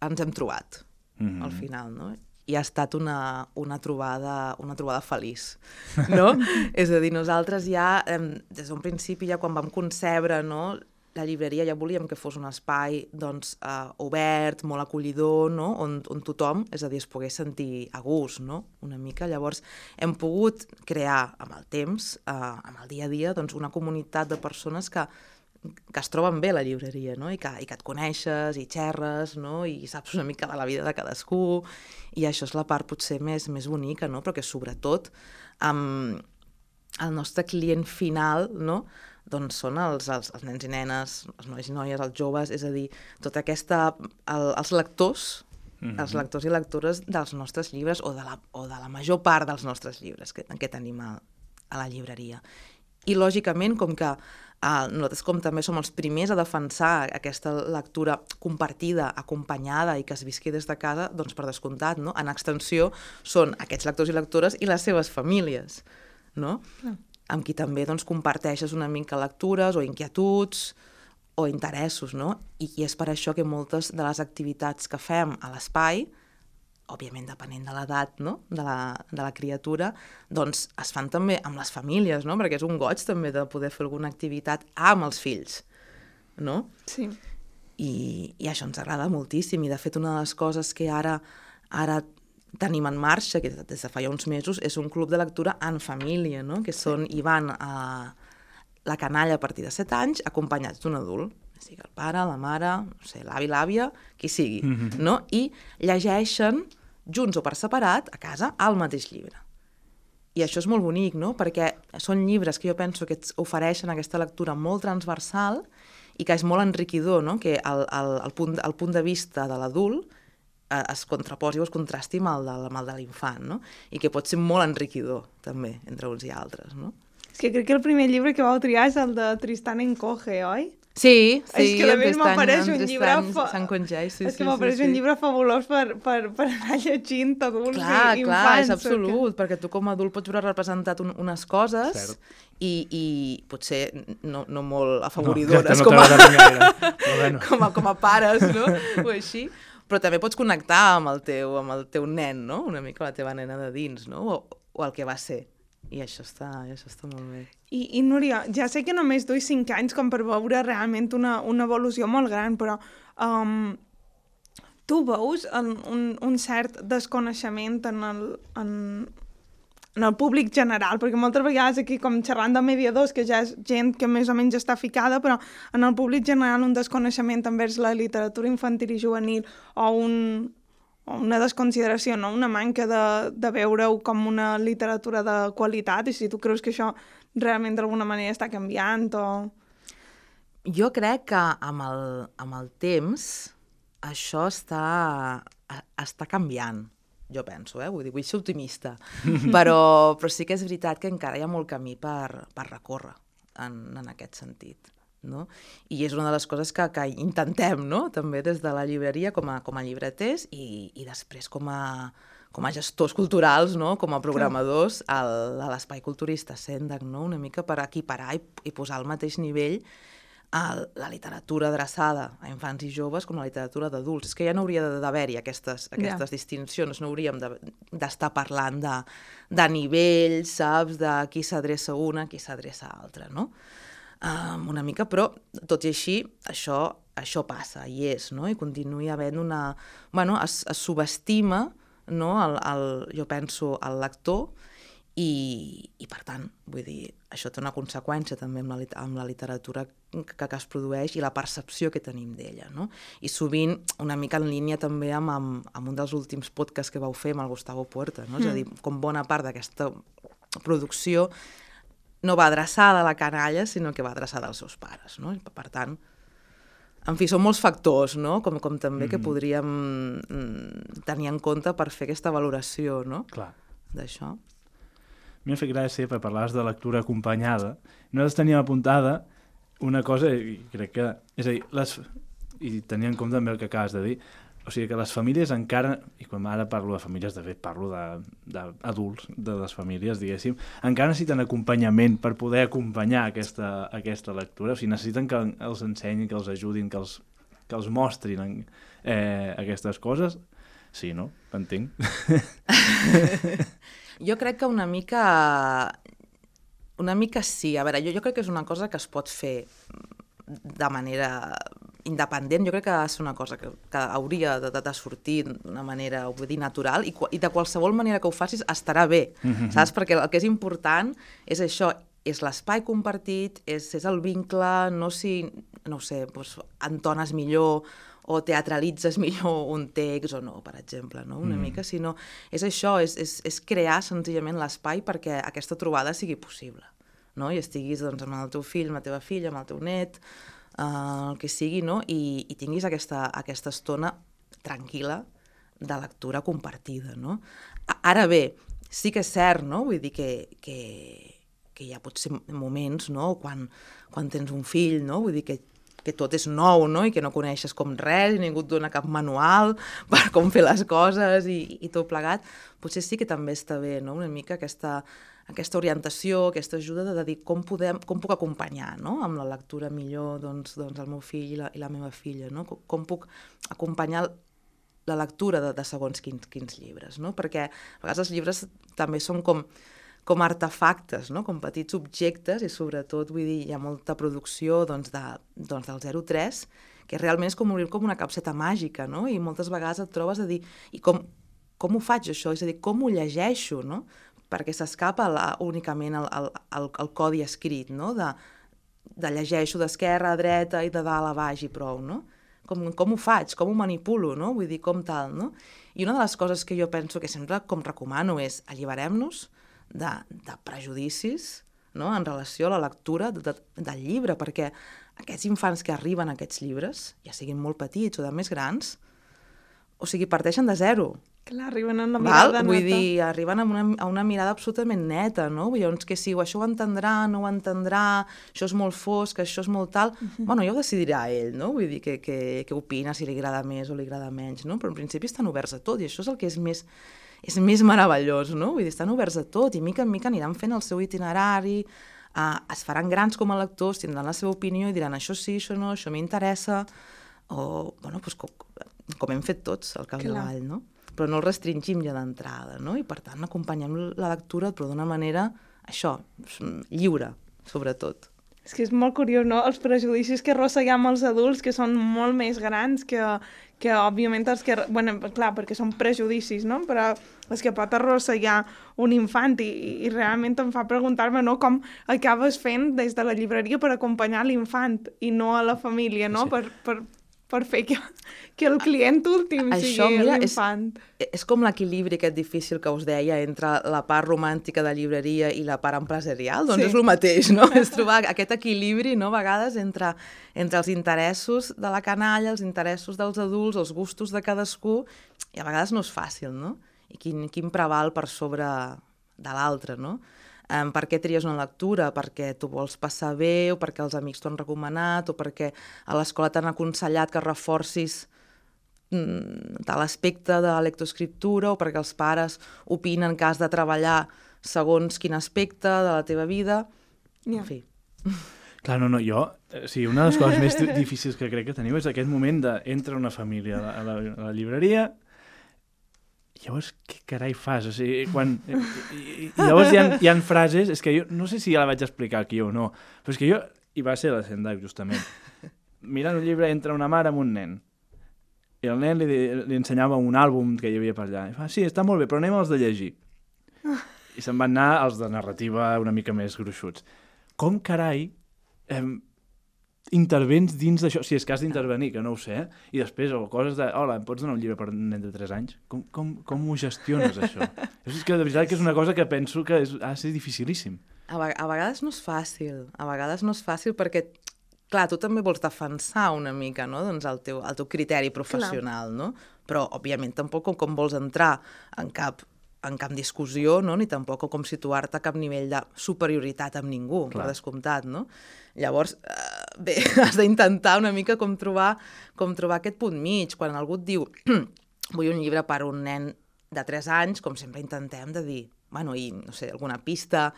ens hem trobat, mm -hmm. al final, no? I ha estat una, una, trobada, una trobada feliç, no? és a dir, nosaltres ja, des d'un principi, ja quan vam concebre no, la llibreria ja volíem que fos un espai doncs, uh, obert, molt acollidor, no? on, on tothom, és a dir, es pogués sentir a gust, no? una mica. Llavors, hem pogut crear amb el temps, uh, amb el dia a dia, doncs, una comunitat de persones que, que es troben bé a la llibreria, no? I, que, i que et coneixes, i xerres, no? i saps una mica de la vida de cadascú, i això és la part potser més, més bonica, no? però que sobretot amb el nostre client final, no? doncs són els, els, els nens i nenes, els nois i noies, els joves, és a dir, tota aquesta... El, els lectors, mm -hmm. els lectors i lectores dels nostres llibres o de la, o de la major part dels nostres llibres que, que tenim a, a la llibreria. I, lògicament, com que eh, nosaltres com també som els primers a defensar aquesta lectura compartida, acompanyada i que es visqui des de casa, doncs per descomptat, no? en extensió són aquests lectors i lectores i les seves famílies. No? Ah amb qui també doncs, comparteixes una mica lectures o inquietuds o interessos, no? I, I és per això que moltes de les activitats que fem a l'espai, òbviament depenent de l'edat no? de, la, de la criatura, doncs es fan també amb les famílies, no? Perquè és un goig també de poder fer alguna activitat amb els fills, no? Sí. I, i això ens agrada moltíssim i de fet una de les coses que ara ara tenim en marxa, que des de fa ja uns mesos, és un club de lectura en família, no? que són, hi van a la canalla a partir de 7 anys acompanyats d'un adult, sigui el pare, la mare, no sé, l'avi, l'àvia, qui sigui, mm -hmm. no? i llegeixen junts o per separat a casa el mateix llibre. I això és molt bonic, no? perquè són llibres que jo penso que ofereixen aquesta lectura molt transversal i que és molt enriquidor, no? que el, el, el, punt, el punt de vista de l'adult Eh, es contraposi o es contrasti amb el de, amb el de l'infant, no? I que pot ser molt enriquidor, també, entre uns i altres, no? És que crec que el primer llibre que vau triar és el de Tristan en Coge, oi? Sí, sí. És que a més m'apareix un llibre... Fa... Sant Conjai, sí, és que m'apareix sí, sí. un llibre fabulós per, per, per anar llegint adults clar, i infants. Clar, és absolut, que... perquè tu com a adult pots veure representat un, unes coses i, i potser no, no molt afavoridores no, no com, a... bueno. com, a, com a pares, no? o així, però també pots connectar amb el teu, amb el teu nen, no? Una mica la teva nena de dins, no? O, o el que va ser. I això està, això està molt bé. I, I Núria, ja sé que només duis cinc anys com per veure realment una, una evolució molt gran, però um, tu veus un, un, un cert desconeixement en, el, en, en el públic general, perquè moltes vegades aquí com xerrant de mediadors, que ja és gent que més o menys està ficada, però en el públic general un desconeixement envers la literatura infantil i juvenil o, un, una desconsideració, no? una manca de, de veure-ho com una literatura de qualitat, i si tu creus que això realment d'alguna manera està canviant o... Jo crec que amb el, amb el temps això està, està canviant jo penso, eh? vull dir, vull ser optimista, però, però sí que és veritat que encara hi ha molt camí per, per recórrer en, en aquest sentit. No? I és una de les coses que, que intentem, no? també des de la llibreria com a, com a llibreters i, i després com a, com a gestors culturals, no? com a programadors, al, a l'espai culturista Sendac, no? una mica per equiparar i, i posar al mateix nivell a la literatura adreçada a infants i joves com la literatura d'adults. És que ja no hauria d'haver-hi aquestes, aquestes yeah. distincions, no hauríem d'estar de, parlant de, de nivells, saps, de qui s'adreça una, qui s'adreça a altra, no? Um, una mica, però tot i així, això, això passa, i és, no? I continuï havent una... Bueno, es, es subestima, no?, el, el, jo penso, el lector, i, i per tant, vull dir, això té una conseqüència també amb la, amb la literatura que, que es produeix i la percepció que tenim d'ella, no? I sovint, una mica en línia també amb, amb, amb un dels últims podcasts que vau fer amb el Gustavo Puerta, no? Mm. És a mm. dir, com bona part d'aquesta producció no va adreçada a la canalla, sinó que va adreçada als seus pares, no? I, per tant, en fi, són molts factors, no? Com, com també mm. que podríem mm, tenir en compte per fer aquesta valoració, no? D'això m'ha fet gràcia, per parlar de lectura acompanyada. Nosaltres teníem apuntada una cosa, i crec que... És a dir, les, i tenia en compte també el que acabes de dir, o sigui que les famílies encara, i quan ara parlo de famílies, de fet parlo d'adults, de, de, de les famílies, diguéssim, encara necessiten acompanyament per poder acompanyar aquesta, aquesta lectura, o sigui, necessiten que els ensenyin, que els ajudin, que els, que els mostrin eh, aquestes coses. Sí, no? Entenc. jo crec que una mica... Una mica sí. A veure, jo, jo crec que és una cosa que es pot fer de manera independent, jo crec que ha de ser una cosa que, que hauria de, de, de sortir d'una manera, ho vull dir, natural, i, i de qualsevol manera que ho facis estarà bé, mm -hmm. saps? Perquè el que és important és això, és l'espai compartit, és, és el vincle, no si, no sé, doncs, entones millor o teatralitzes millor un text o no, per exemple, no? una mm. mica, sinó és això, és, és, és crear senzillament l'espai perquè aquesta trobada sigui possible, no? i estiguis doncs, amb el teu fill, amb la teva filla, amb el teu net, eh, el que sigui, no? I, i tinguis aquesta, aquesta estona tranquil·la de lectura compartida, no? Ara bé, sí que és cert, no? Vull dir que, que, que hi ha potser moments, no?, quan, quan tens un fill, no? Vull dir que que tot és nou, no?, i que no coneixes com res, i ningú et dona cap manual per com fer les coses i, i tot plegat, potser sí que també està bé, no?, una mica aquesta, aquesta orientació, aquesta ajuda de, dir com, podem, com puc acompanyar no? amb la lectura millor doncs, doncs el meu fill i la, i la meva filla, no? com, com puc acompanyar la lectura de, de segons quins, quins llibres, no? perquè a vegades els llibres també són com, com artefactes, no? com petits objectes i sobretot vull dir, hi ha molta producció doncs, de, doncs, del 03 que realment és com obrir com una capseta màgica no? i moltes vegades et trobes a dir i com, com ho faig això? És a dir, com ho llegeixo? No? Perquè s'escapa únicament el, el, el, el codi escrit, no? de, de llegeixo d'esquerra a dreta i de dalt a baix i prou, no? Com, com ho faig, com ho manipulo, no? Vull dir, com tal, no? I una de les coses que jo penso que sempre com recomano és alliberem-nos de, de prejudicis no? en relació a la lectura de, de, del llibre, perquè aquests infants que arriben a aquests llibres, ja siguin molt petits o de més grans, o sigui, parteixen de zero. Clar, arriben amb la mirada? Vull neta. dir, arriben amb una, a una mirada absolutament neta, no? Vull doncs que si això ho entendrà, no ho entendrà, això és molt fosc, això és molt tal... Uh -huh. Bueno, ja ho decidirà ell, no? Vull dir, que, que, que opina, si li agrada més o li agrada menys, no? Però en principi estan oberts a tot i això és el que és més, és més meravellós, no? Vull dir, estan oberts a tot i mica en mica aniran fent el seu itinerari, uh, es faran grans com a lectors, tindran la seva opinió i diran això sí, això no, això m'interessa, o, bueno, doncs, com, com hem fet tots al capdavall, no? Però no el restringim ja d'entrada, no? I per tant acompanyem la lectura, però d'una manera, això, lliure, sobretot. És que és molt curiós, no?, els prejudicis que arrosseguem els adults, que són molt més grans que, que òbviament els que... bueno, clar, perquè són prejudicis, no?, però els que pot arrossegar un infant i, i realment em fa preguntar-me, no?, com acabes fent des de la llibreria per acompanyar l'infant i no a la família, no?, sí. per, per, per fer que, que el client últim Això, sigui l'infant. És, és com l'equilibri aquest difícil que us deia entre la part romàntica de llibreria i la part empresarial, doncs sí. és el mateix, no? és trobar aquest equilibri, no?, a vegades entre, entre els interessos de la canalla, els interessos dels adults, els gustos de cadascú, i a vegades no és fàcil, no? I quin, quin preval per sobre de l'altre, no? Um, per què tries una lectura? Perquè tu vols passar bé o perquè els amics t'ho han recomanat o perquè a l'escola t'han aconsellat que reforcis mm, tal aspecte de la lectoescriptura o perquè els pares opinen que has de treballar segons quin aspecte de la teva vida. Yeah. En fi. Clar, no, no, jo, o sigui, una de les coses més difícils que crec que teniu és aquest moment d'entra una família a la, a la llibreria, llavors què carai fas? O sigui, quan... I, llavors hi ha, hi ha frases, és que jo no sé si ja la vaig explicar aquí o no, però és que jo, i va ser la Sendak justament, mirant un llibre entra una mare amb un nen, i el nen li, li ensenyava un àlbum que hi havia per allà, i fa, sí, està molt bé, però anem als de llegir. I se'n van anar els de narrativa una mica més gruixuts. Com carai eh, intervens dins d'això, si és que has d'intervenir, que no ho sé, eh? i després, o coses de, hola, em pots donar un llibre per un nen de 3 anys? Com, com, com ho gestiones, això? és que de veritat que és una cosa que penso que és, ha de ser dificilíssim. A, a vegades no és fàcil, a vegades no és fàcil perquè, clar, tu també vols defensar una mica, no?, doncs el teu, el teu criteri professional, clar. no? Però, òbviament, tampoc com, com vols entrar en cap en cap discussió, no? ni tampoc com situar-te a cap nivell de superioritat amb ningú, Clar. per descomptat. No? Llavors, eh, bé, has d'intentar una mica com trobar, com trobar aquest punt mig. Quan algú et diu vull un llibre per un nen de 3 anys, com sempre intentem de dir, bueno, i no sé, alguna pista,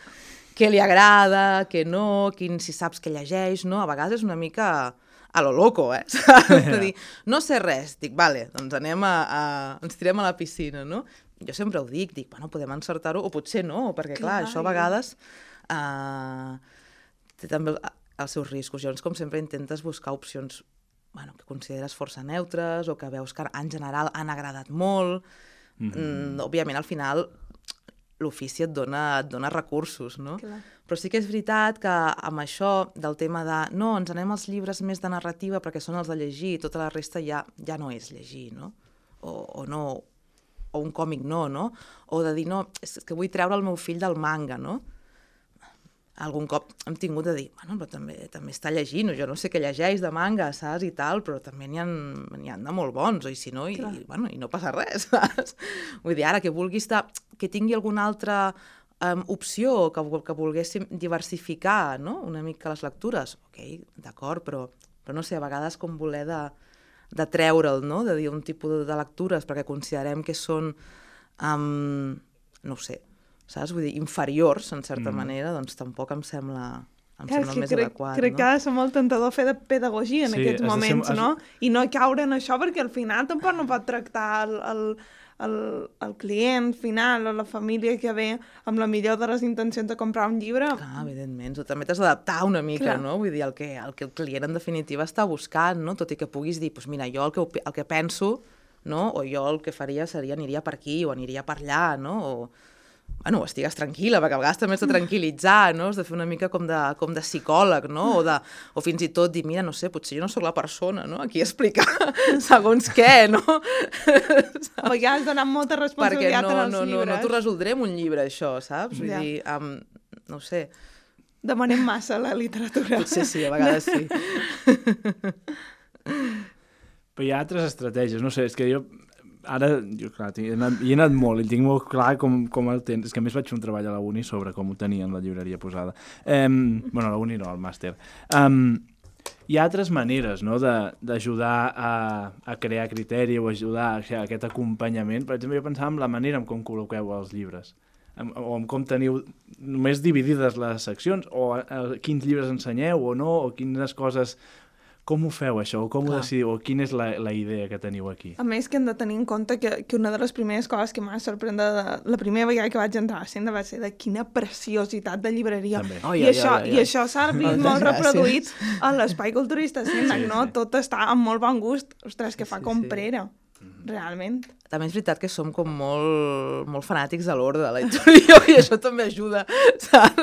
què li agrada, què no, quin, si saps què llegeix, no? A vegades és una mica a lo loco, eh? de dir, no sé res, dic, vale, doncs anem a, a... ens tirem a la piscina, no? Jo sempre ho dic, dic, bueno, podem encertar-ho, o potser no, perquè clar, clar això a vegades eh, té també els seus riscos. Llavors, com sempre, intentes buscar opcions bueno, que consideres força neutres o que veus que en general han agradat molt. Mm -hmm. mm, òbviament, al final, l'ofici et, dona, et dona recursos, no? Clar. Però sí que és veritat que amb això del tema de no, ens anem als llibres més de narrativa perquè són els de llegir i tota la resta ja, ja no és llegir, no? O, o no, o un còmic no, no? O de dir, no, és que vull treure el meu fill del manga, no? algun cop hem tingut de dir, bueno, però també, també està llegint, jo no sé què llegeix de manga, saps, i tal, però també n'hi ha, ha de molt bons, o i si no, i, i, bueno, i no passa res, saps? Vull dir, ara que vulguis estar, que tingui alguna altra um, opció, que, que volguéssim diversificar, no?, una mica les lectures, ok, d'acord, però, però no sé, a vegades com voler de, de treure'l, no?, de dir un tipus de, de lectures perquè considerem que són, um, no ho sé, saps? Vull dir, inferiors, en certa mm. manera, doncs tampoc em sembla em Clar, sembla més crec, adequat. Crec no? que ha de ser molt tentador fer de pedagogia en sí, aquests moments, ser... no? I no caure en això, perquè al final tampoc no pot tractar el, el, el, el client final o la família que ve amb la millor de les intencions de comprar un llibre. Clar, evidentment. Tu també t'has d'adaptar una mica, Clar. no? Vull dir, el que, el que el client en definitiva està buscant, no? Tot i que puguis dir, pues mira, jo el que, el que penso, no? O jo el que faria seria aniria per aquí o aniria per allà, no? O bueno, estigues tranquil·la, perquè a vegades també has de tranquil·litzar, no? Has de fer una mica com de, com de psicòleg, no? O, de, o fins i tot dir, mira, no sé, potser jo no sóc la persona, no? Aquí explicar segons què, no? A vegades donant molta responsabilitat no, en els no, llibres. No, no t'ho resoldrem un llibre, això, saps? Vull ja. dir, um, no sé... Demanem massa la literatura. Potser sí, a vegades sí. Però hi ha altres estratègies, no sé, és que jo ara, jo clar, he anat, he anat molt i tinc molt clar com, com el tens. És que a més vaig fer un treball a la uni sobre com ho tenien la llibreria posada. Um, bueno, a la uni no, al màster. Um, hi ha altres maneres no, d'ajudar a, a crear criteri o ajudar a, a aquest acompanyament. Per exemple, jo pensava en la manera en com col·loqueu els llibres o en com teniu només dividides les seccions, o a, a, quins llibres ensenyeu o no, o quines coses com ho feu, això? O com Clar. ho decidiu? O quina és la, la idea que teniu aquí? A més, que hem de tenir en compte que, que una de les primeres coses que m'ha sorprès de, la primera vegada que vaig entrar a Senda va ser de quina preciositat de llibreria. Oh, I, ja, això, ja, ja. I això s'ha vist molt reproduït a l'espai culturista Senda, sí, no? Sí. Tot està amb molt bon gust. Ostres, que fa sí, comprera. Sí. Realment. També és veritat que som com molt, molt fanàtics de l'ordre de la editorial i això també ajuda, saps?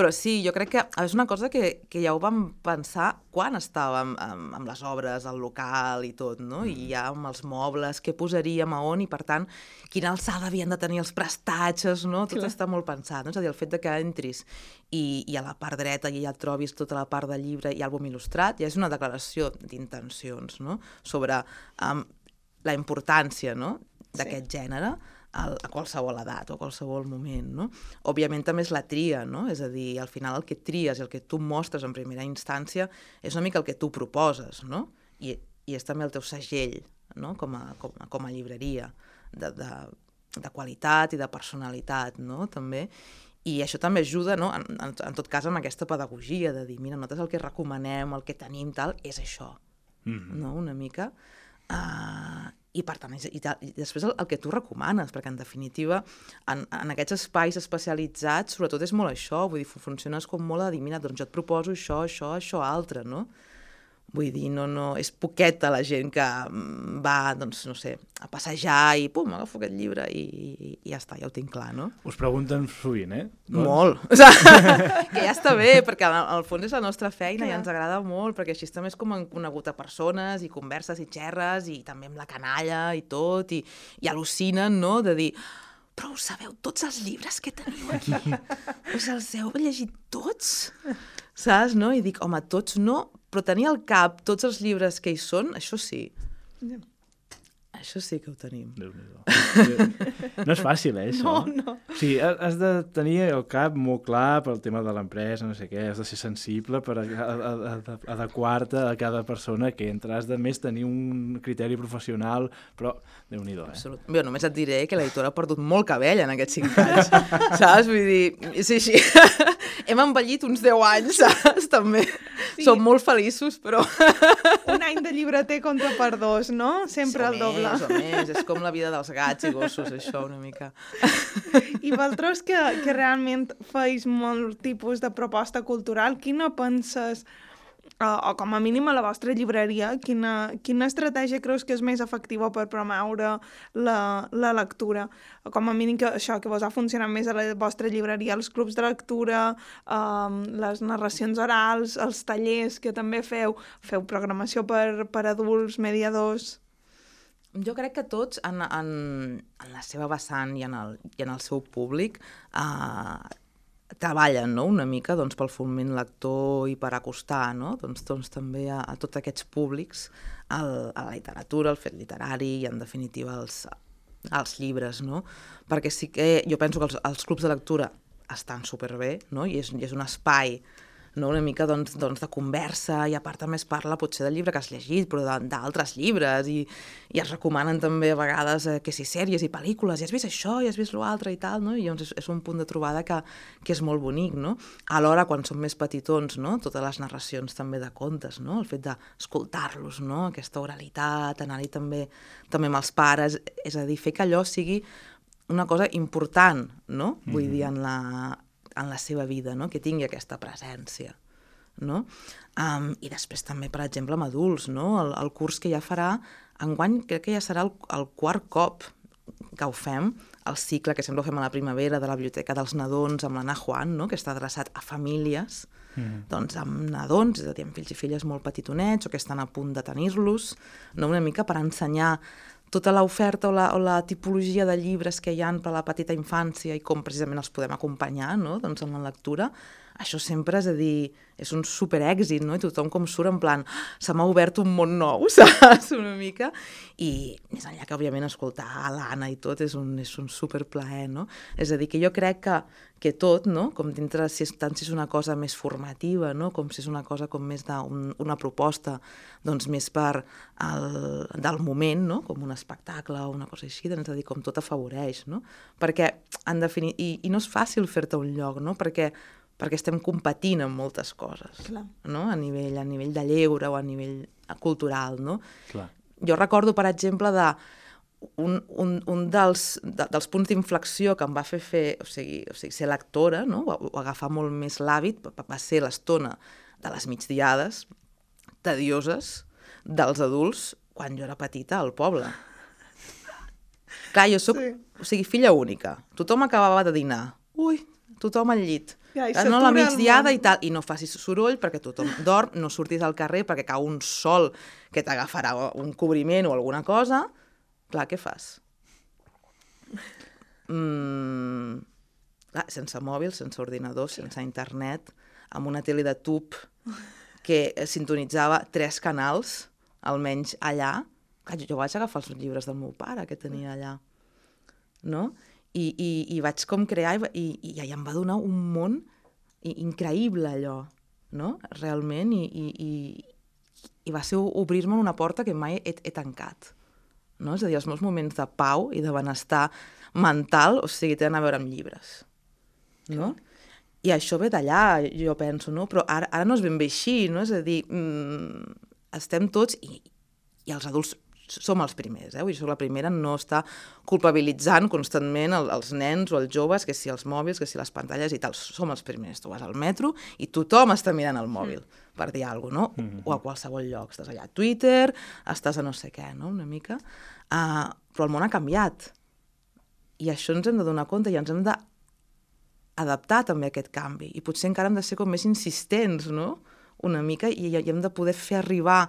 Però sí, jo crec que és una cosa que, que ja ho vam pensar quan estàvem amb, amb les obres, al local i tot, no? I ja amb els mobles, què posaríem a on i, per tant, quina alçada havien de tenir els prestatges, no? Tot Clar. està molt pensat, no? És a dir, el fet de que entris i, i a la part dreta i ja trobis tota la part del llibre i àlbum il·lustrat, ja és una declaració d'intencions, no? Sobre um, la importància, no?, d'aquest sí. gènere a, a qualsevol edat o a qualsevol moment, no? Òbviament també és la tria, no? És a dir, al final el que tries i el que tu mostres en primera instància és una mica el que tu proposes, no? I, i és també el teu segell, no? Com a, com, a, com a llibreria de, de, de qualitat i de personalitat, no? També. I això també ajuda, no? en, en, en tot cas, amb aquesta pedagogia de dir, mira, nosaltres el que recomanem, el que tenim, tal, és això, mm -hmm. no? Una mica. Uh, i per tant, i, i després el, el que tu recomanes, perquè en definitiva en, en aquests espais especialitzats sobretot és molt això, vull dir, funciones com molt a dir, mira, doncs jo et proposo això, això, això, altre, no? Vull dir, no, no, és poqueta la gent que mm, va, doncs, no sé, a passejar i pum, agafo aquest llibre i, i, i ja està, ja ho tinc clar, no? Us pregunten sovint, eh? Doncs... Molt. O sigui, que ja està bé, perquè al, al fons és la nostra feina Clar. i ens agrada molt, perquè així també és com han conegut a persones i converses i xerres i també amb la canalla i tot, i, i al·lucinen, no?, de dir però us sabeu tots els llibres que teniu aquí? Us els heu llegit tots? Saps, no? I dic, home, tots no, però tenir al cap tots els llibres que hi són, això sí. Yeah. Això sí que ho tenim. déu nhi No és fàcil, eh, això? No, no. Sí, has de tenir el cap molt clar pel tema de l'empresa, no sé què, has de ser sensible per adequar-te a cada persona que entra, has de més tenir un criteri professional, però déu nhi eh? Absolut. Jo només et diré que l'editora ha perdut molt cabell en aquests 5 anys, saps? Vull dir, sí, sí. Hem envellit uns 10 anys, saps? També. Sí. Sí. Som molt feliços, però... Un any de llibreter contra per dos, no? Sempre o el doble. Més, o més. És com la vida dels gats i gossos, això, una mica. I vosaltres que, que realment feis molt tipus de proposta cultural, quina penses, uh, o com a mínim a la vostra llibreria, quina, quina estratègia creus que és més efectiva per promoure la, la lectura? Com a mínim que això, que vos ha funcionat més a la vostra llibreria, els clubs de lectura, um, les narracions orals, els tallers que també feu, feu programació per, per adults, mediadors... Jo crec que tots, en, en, en la seva vessant i en el, i en el seu públic, eh, treballen no? una mica doncs, pel foment lector i per acostar no? doncs, doncs, també a, a tots aquests públics el, a la literatura, el fet literari i, en definitiva, els, els llibres. No? Perquè sí que jo penso que els, els clubs de lectura estan superbé no? I, és, i és un espai no? una mica doncs, doncs, de conversa i a part també es parla potser del llibre que has llegit però d'altres llibres i, i es recomanen també a vegades eh, que si sèries i pel·lícules, i has vist això i has vist l'altre i tal, no? i llavors és, és un punt de trobada que, que és molt bonic, no? Alhora, quan som més petitons, no? totes les narracions també de contes, no? el fet d'escoltar-los, no? aquesta oralitat, anar-hi també, també amb els pares, és a dir, fer que allò sigui una cosa important, no? Vull dir, en la, en la seva vida, no? que tingui aquesta presència. No? Um, I després també, per exemple, amb adults, no? el, el curs que ja farà, enguany crec que ja serà el, el quart cop que ho fem, el cicle que sempre ho fem a la primavera de la Biblioteca dels Nadons amb l'Anna Juan, no? que està adreçat a famílies, mm. doncs amb nadons, és a dir, amb fills i filles molt petitonets o que estan a punt de tenir-los, no? una mica per ensenyar tota l'oferta o, la, o la tipologia de llibres que hi han per a la petita infància i com precisament els podem acompanyar no? doncs en la lectura, això sempre és a dir, és un superèxit, no? I tothom com surt en plan, "Ah, se m'ha obert un món nou, saps? Una mica. I més enllà que, òbviament, escoltar l'Anna i tot és un, és un superplaer, no? És a dir, que jo crec que, que tot, no? Com dintre, si és, tant si és una cosa més formativa, no? Com si és una cosa com més d'una un, proposta, doncs més per el, del moment, no? Com un espectacle o una cosa així, doncs és a dir, com tot afavoreix, no? Perquè, en defini... I, i no és fàcil fer-te un lloc, no? Perquè perquè estem competint en moltes coses, Clar. no? a, nivell, a nivell de lleure o a nivell cultural. No? Clar. Jo recordo, per exemple, de un, un, un dels, de, dels punts d'inflexió que em va fer fer, o sigui, o sigui ser lectora, no? o, o agafar molt més l'hàbit, va, ser l'estona de les migdiades tedioses dels adults quan jo era petita al poble. Clar, jo Sí. sí. o sigui, filla única. Tothom acabava de dinar. Ui, tothom al llit. Ja, i no, la migdiada i tal. I no facis soroll perquè tothom dorm, no surtis al carrer perquè cau un sol que t'agafarà un cobriment o alguna cosa. Clar, què fas? Mm, clar, sense mòbil, sense ordinador, sense internet, amb una tele de tub que sintonitzava tres canals, almenys allà. Clar, jo vaig agafar els llibres del meu pare que tenia allà, no? I, i, i vaig com crear i, i, i, em va donar un món increïble allò, no? Realment, i, i, i, i va ser obrir-me una porta que mai he, he tancat. No? És a dir, els meus moments de pau i de benestar mental, o sigui, tenen a veure amb llibres. No? I això ve d'allà, jo penso, no? Però ara, ara no és ben bé així, no? És a dir, mm, estem tots, i, i els adults som els primers, eh? Vull dir, la primera no estar culpabilitzant constantment el, els nens o els joves, que si els mòbils, que si les pantalles i tal, som els primers. Tu vas al metro i tothom està mirant el mòbil, mm. per dir alguna cosa, no? O a qualsevol lloc. Estàs allà a Twitter, estàs a no sé què, no? Una mica. Uh, però el món ha canviat. I això ens hem de donar compte i ens hem de adaptar també a aquest canvi. I potser encara hem de ser com més insistents, no? Una mica, i, i hem de poder fer arribar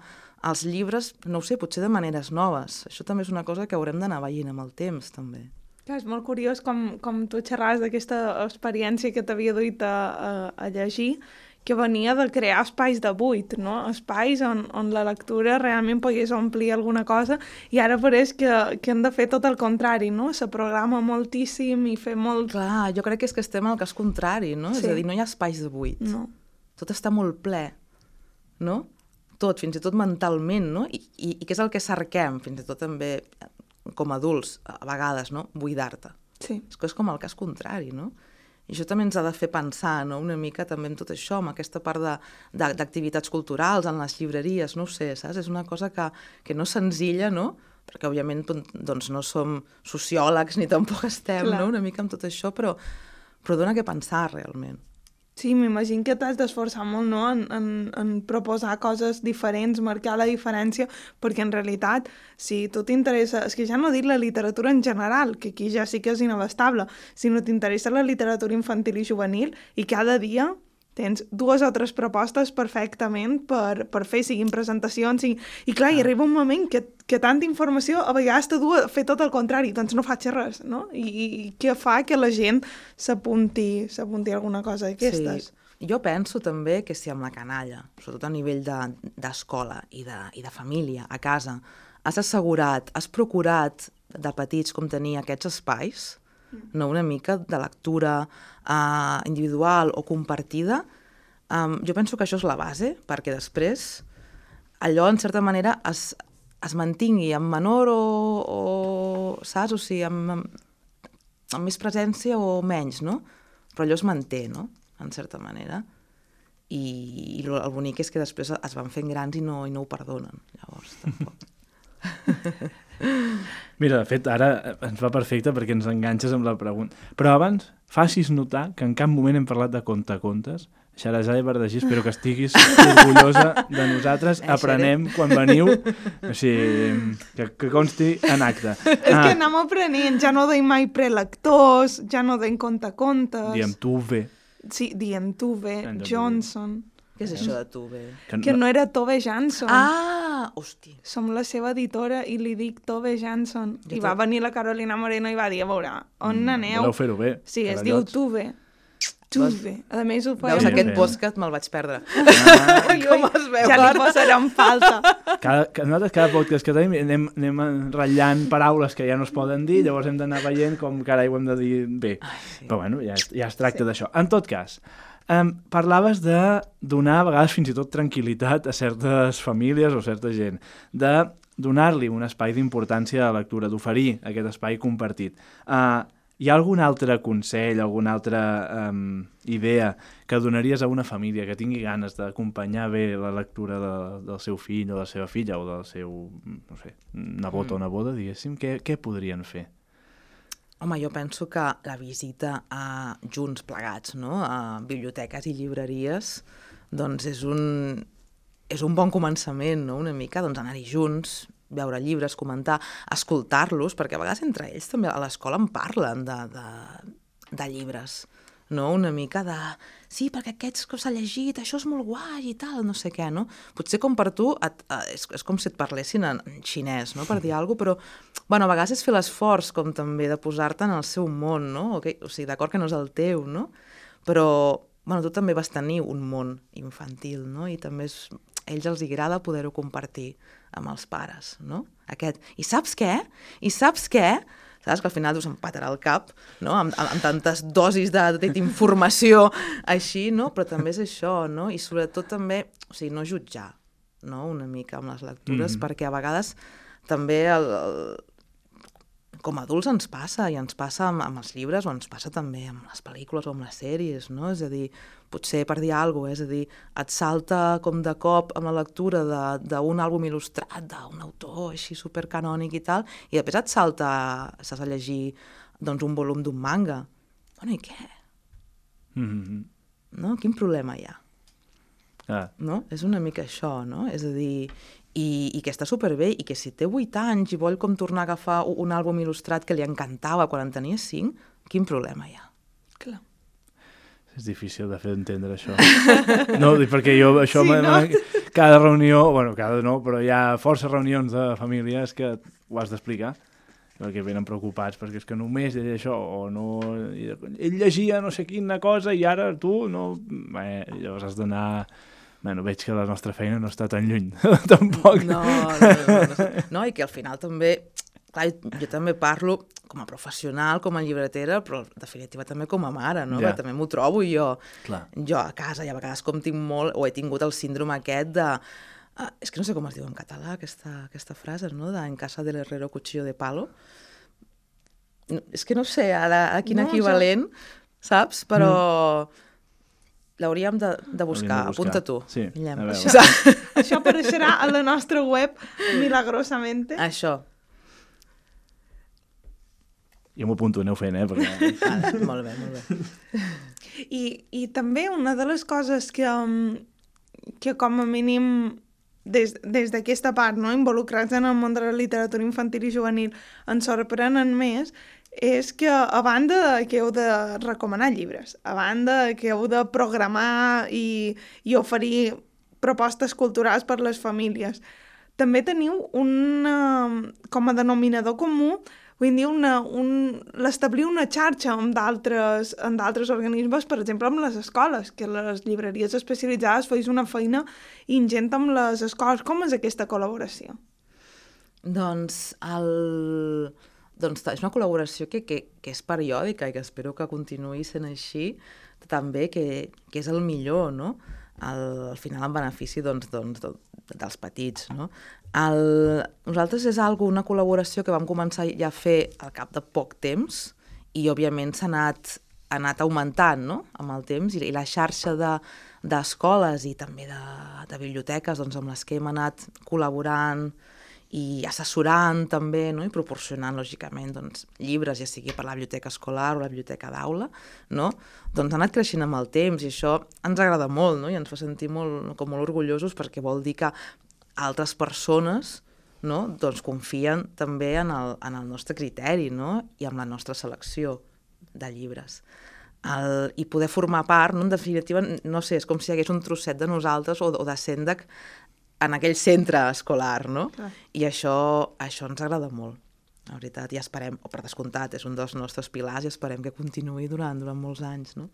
els llibres, no ho sé, potser de maneres noves. Això també és una cosa que haurem d'anar veient amb el temps, també. Clar, és molt curiós com, com tu xerraves d'aquesta experiència que t'havia duit a, a, a llegir que venia de crear espais de buit, no? espais on, on la lectura realment pogués omplir alguna cosa i ara pareix que, que hem de fer tot el contrari, no? Se programa moltíssim i fer molt... Clar, jo crec que és que estem al cas contrari, no? Sí. És a dir, no hi ha espais de buit. No. Tot està molt ple, no? Tot, fins i tot mentalment, no? I, i, i què és el que cerquem, fins i tot també com a adults, a vegades, no? Buidar-te. Sí. És que és com el cas contrari, no? I això també ens ha de fer pensar no? una mica també en tot això, amb aquesta part d'activitats culturals, en les llibreries, no ho sé, saps? És una cosa que, que no és senzilla, no? perquè òbviament doncs, no som sociòlegs ni tampoc estem no? una mica amb tot això, però, però dona que pensar realment. Sí, m'imagino que t'has d'esforçar molt no? en, en, en proposar coses diferents, marcar la diferència, perquè en realitat, si tu t'interessa... És que ja no dic la literatura en general, que aquí ja sí que és inabastable, sinó t'interessa la literatura infantil i juvenil i cada dia tens dues o tres propostes perfectament per, per fer, siguin presentacions, i, i clar, ah. hi arriba un moment que, que tanta informació a vegades te du a fer tot el contrari, doncs no faig res, no? I, i què fa que la gent s'apunti s'apunti alguna cosa d'aquestes? Sí. Jo penso també que si amb la canalla, sobretot a nivell d'escola de, i, de, i de família, a casa, has assegurat, has procurat de petits com tenir aquests espais, no? una mica de lectura uh, individual o compartida, um, jo penso que això és la base, perquè després allò, en certa manera, es, es mantingui amb menor o, o saps? O sigui, amb, amb, amb més presència o menys, no? Però allò es manté, no? En certa manera. I, i el bonic és que després es van fent grans i no, i no ho perdonen, llavors, tampoc. Mira, de fet, ara ens va perfecte perquè ens enganxes amb la pregunta. Però abans, facis notar que en cap moment hem parlat de contacontes. Xarazade Bardagí, espero que estiguis orgullosa de nosaltres. Aprenem quan veniu. O sigui, que, que consti en acte. És ah. que anem aprenent. Ja no deim mai prelectors, ja no deim contacontes. Diem tu bé. Sí, diem tu bé, Johnson. Què és això de Tove? Que, que no era Tove Jansson. Ah, hosti. Som la seva editora i li dic Tove Jansson. I va venir la Carolina Moreno i va dir, a veure, on mm, aneu? Voleu fer-ho bé. Sí, es diu Tove. Tuve. A més ho fa... Veus, aquest podcast me'l vaig perdre. Ah. Com es veu? Ja li posarà en falta. Cada, nosaltres cada podcast que tenim anem, anem ratllant paraules que ja no es poden dir, llavors hem d'anar veient com carai ho hem de dir bé. Ai, sí. Però bueno, ja, ja es tracta sí. d'això. En tot cas, Um, parlaves de donar a vegades fins i tot tranquil·litat a certes famílies o certa gent, de donar-li un espai d'importància a la lectura, d'oferir aquest espai compartit. Uh, hi ha algun altre consell, alguna altra um, idea que donaries a una família que tingui ganes d'acompanyar bé la lectura de, del seu fill o de la seva filla o del seu, no sé, nebot mm. o neboda, diguéssim? Què, què podrien fer? Home, jo penso que la visita a junts plegats, no? a biblioteques i llibreries, doncs és un, és un bon començament, no? una mica, doncs anar-hi junts, veure llibres, comentar, escoltar-los, perquè a vegades entre ells també a l'escola en parlen de, de, de llibres no? una mica de sí, perquè aquests que s'ha llegit, això és molt guai i tal, no sé què, no? Potser com per tu et, et, és, és com si et parlessin en xinès, no?, per dir alguna cosa, però, bueno, a vegades és fer l'esforç com també de posar-te en el seu món, no? Okay? O sigui, d'acord que no és el teu, no? Però, bueno, tu també vas tenir un món infantil, no? I també és, a ells els agrada poder-ho compartir amb els pares, no? Aquest, i saps què? I saps què? Saps? Que al final em patarà el cap, no? Amb, amb, amb tantes dosis d'informació així, no? Però també és això, no? I sobretot també, o sigui, no jutjar, no? Una mica amb les lectures, mm -hmm. perquè a vegades també el, el, com a adults ens passa, i ens passa amb, amb els llibres, o ens passa també amb les pel·lícules o amb les sèries, no? És a dir, potser per dir alguna cosa, és a dir, et salta com de cop amb la lectura d'un àlbum il·lustrat d'un autor així supercanònic i tal, i després et salta, s'has de llegir doncs, un volum d'un manga. Bueno, i què? Mm -hmm. No? Quin problema hi ha? Ah. No? És una mica això, no? És a dir, i, i que està superbé i que si té 8 anys i vol com tornar a agafar un àlbum il·lustrat que li encantava quan en tenia 5, quin problema hi ha? Clar. És difícil de fer entendre això. No, perquè jo això... Sí, no? Cada reunió, bueno, cada no, però hi ha força reunions de famílies que ho has d'explicar perquè venen preocupats perquè és que només ell això o no... Ell llegia no sé quina cosa i ara tu no... Bé, llavors has d'anar... Bueno, veig que la nostra feina no està tan lluny, tampoc. No, no, no, no, no, i que al final també, clar, jo també parlo com a professional, com a llibretera, però en definitiva també com a mare, no? Ja. Yeah. també m'ho trobo jo. Clar. Jo a casa, i a vegades com tinc molt, o he tingut el síndrome aquest de... Ah, és que no sé com es diu en català aquesta, aquesta frase, no? De en casa del herrero cuchillo de palo. No, és que no sé ara a quin No, equivalent, saps? Però l'hauríem de, de buscar. De buscar. Apunta tu. Sí, Guillem. a veure. Això. Això apareixerà a la nostra web milagrosamente. Això. Jo m'ho apunto, aneu fent, eh? Perquè... Ah, molt bé, molt bé. I, I també una de les coses que, um, que com a mínim des, des d'aquesta part, no, involucrats en el món de la literatura infantil i juvenil, ens sorprenen més, és que a banda que heu de recomanar llibres, a banda que heu de programar i, i oferir propostes culturals per les famílies, també teniu un, eh, com a denominador comú vull dir, una, un, l'establir una xarxa amb d'altres amb d'altres organismes, per exemple, amb les escoles, que les llibreries especialitzades feis una feina ingent amb les escoles. Com és aquesta col·laboració? Doncs, el... doncs és una col·laboració que, que, que és periòdica i que espero que continuï sent així també, que, que és el millor, no? El, al final en benefici doncs, doncs, de, dels petits. No? El, nosaltres és algo, una col·laboració que vam començar ja a fer al cap de poc temps i òbviament s'ha anat, ha anat augmentant no? amb el temps i, i la xarxa de d'escoles i també de, de biblioteques doncs, amb les que hem anat col·laborant i assessorant també no? i proporcionant, lògicament, doncs, llibres, ja sigui per la biblioteca escolar o la biblioteca d'aula, no? doncs ha anat creixent amb el temps i això ens agrada molt no? i ens fa sentir molt, com molt orgullosos perquè vol dir que altres persones no? doncs confien també en el, en el nostre criteri no? i en la nostra selecció de llibres. El, I poder formar part, no? en definitiva, no sé, és com si hi hagués un trosset de nosaltres o, o de Sendac en aquell centre escolar, no? Clar. I això, això ens agrada molt, la veritat, i esperem, o per descomptat, és un dels nostres pilars i esperem que continuï durant, durant molts anys, no?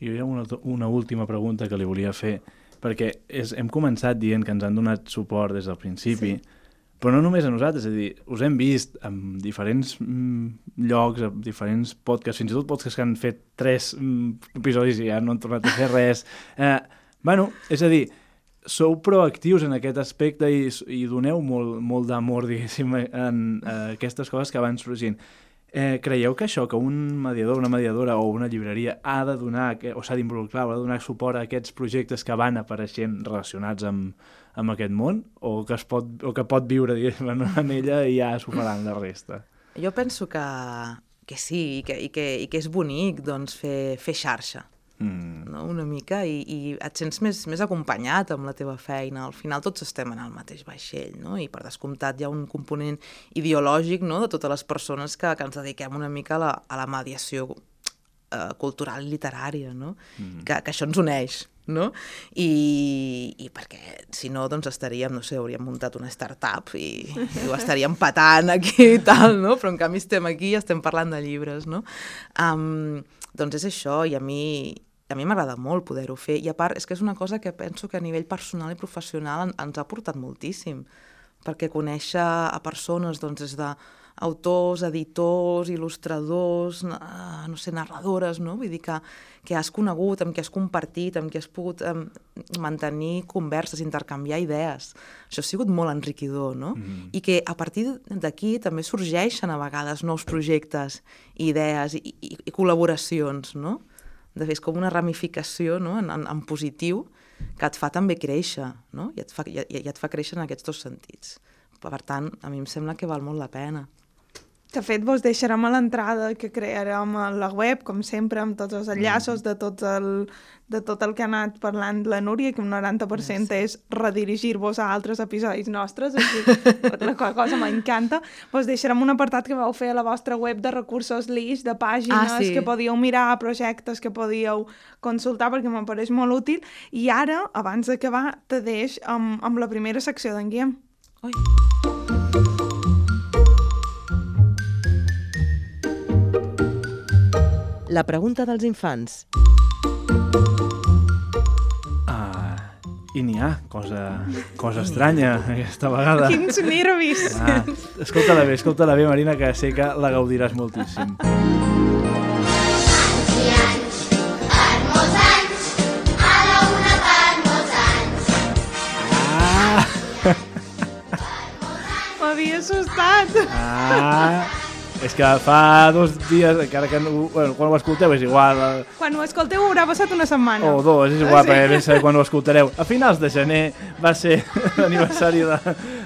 Jo hi ha una, una última pregunta que li volia fer, perquè és, hem començat dient que ens han donat suport des del principi, sí. però no només a nosaltres, és a dir, us hem vist en diferents mm, llocs, en diferents podcasts, fins i tot podcasts que han fet tres mm, episodis i ja no han tornat a fer res. Eh, bueno, és a dir, sou proactius en aquest aspecte i, i doneu molt, molt d'amor, diguéssim, en eh, aquestes coses que van sorgint. Eh, creieu que això, que un mediador, una mediadora o una llibreria ha de donar, o s'ha d'involucrar, ha de donar suport a aquests projectes que van apareixent relacionats amb, amb aquest món, o que, es pot, o que pot viure en, en ella i ja superant la resta? Jo penso que, que sí, i que, i, que, i que és bonic doncs, fer, fer xarxa, Mm. no? una mica, i, i et sents més, més acompanyat amb la teva feina. Al final tots estem en el mateix vaixell, no? i per descomptat hi ha un component ideològic no? de totes les persones que, que ens dediquem una mica a la, a la mediació eh, cultural i literària, no? Mm. que, que això ens uneix, no? I, i perquè si no, doncs estaríem, no sé, hauríem muntat una startup i, i ho estaríem patant aquí i tal, no? Però en canvi estem aquí i estem parlant de llibres, no? Um, doncs és això, i a mi, a mi m'agrada molt poder-ho fer, i a part és que és una cosa que penso que a nivell personal i professional en, ens ha portat moltíssim, perquè conèixer a persones doncs, des de autors, editors, il·lustradors, na- no sé, narradores, no? Vull dir que, que has conegut, amb qui has compartit, amb qui has pogut um, mantenir converses, intercanviar idees. Això ha sigut molt enriquidor, no? Mhm. I que a partir d'aquí també sorgeixen a vegades nous projectes, idees i, i, i col·laboracions, no? De fet, és com una ramificació no? en, en, en positiu que et fa també créixer, no? I et fa, i, i et fa créixer en aquests dos sentits. Per tant, a mi em sembla que val molt la pena. De fet, vos deixarem a l'entrada que crearem a la web, com sempre, amb tots els enllaços de tot el, de tot el que ha anat parlant la Núria, que un 90% és redirigir-vos a altres episodis nostres, així, la qual cosa m'encanta. Vos deixarem un apartat que vau fer a la vostra web de recursos LIS, de pàgines Ah, sí. que podíeu mirar, projectes que podíeu consultar, perquè m'apareix molt útil. I ara, abans d'acabar, te deix amb, amb la primera secció d'en Guillem. Ui. La pregunta dels infants. Ah, I n'hi ha, cosa, cosa estranya aquesta vegada. Quins nervis! Ah, escolta-la bé, escolta-la bé, Marina, que sé que la gaudiràs moltíssim. Ah, M'havia assustat. ah, és que fa dos dies, encara que no, bueno, quan ho escolteu és igual, eh, Quan ho escolteu haurà passat una setmana. o dos, és igual, perquè bé saber quan ho escoltareu. A finals de gener va ser l'aniversari de,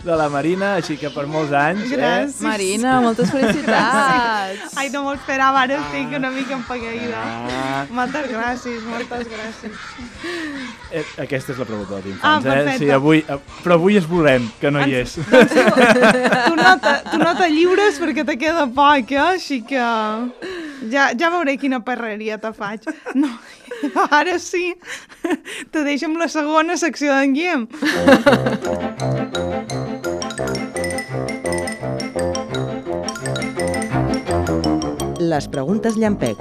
de la Marina, així que per molts anys, Gràcies. eh? Marina, moltes felicitats. Ai, no m'ho esperava, ara estic una mica empegueïda. Ah, Moltes gràcies, moltes gràcies. eh, aquesta és la pregunta dels Ah, eh? Sí, avui, eh, però avui és volem, que no hi és. Tu no te, tu no te lliures perquè te queda poc, eh? Així que ja, ja veuré quina perreria te faig. No, ara sí, te deixo amb la segona secció d'en Guillem. Les preguntes llampec.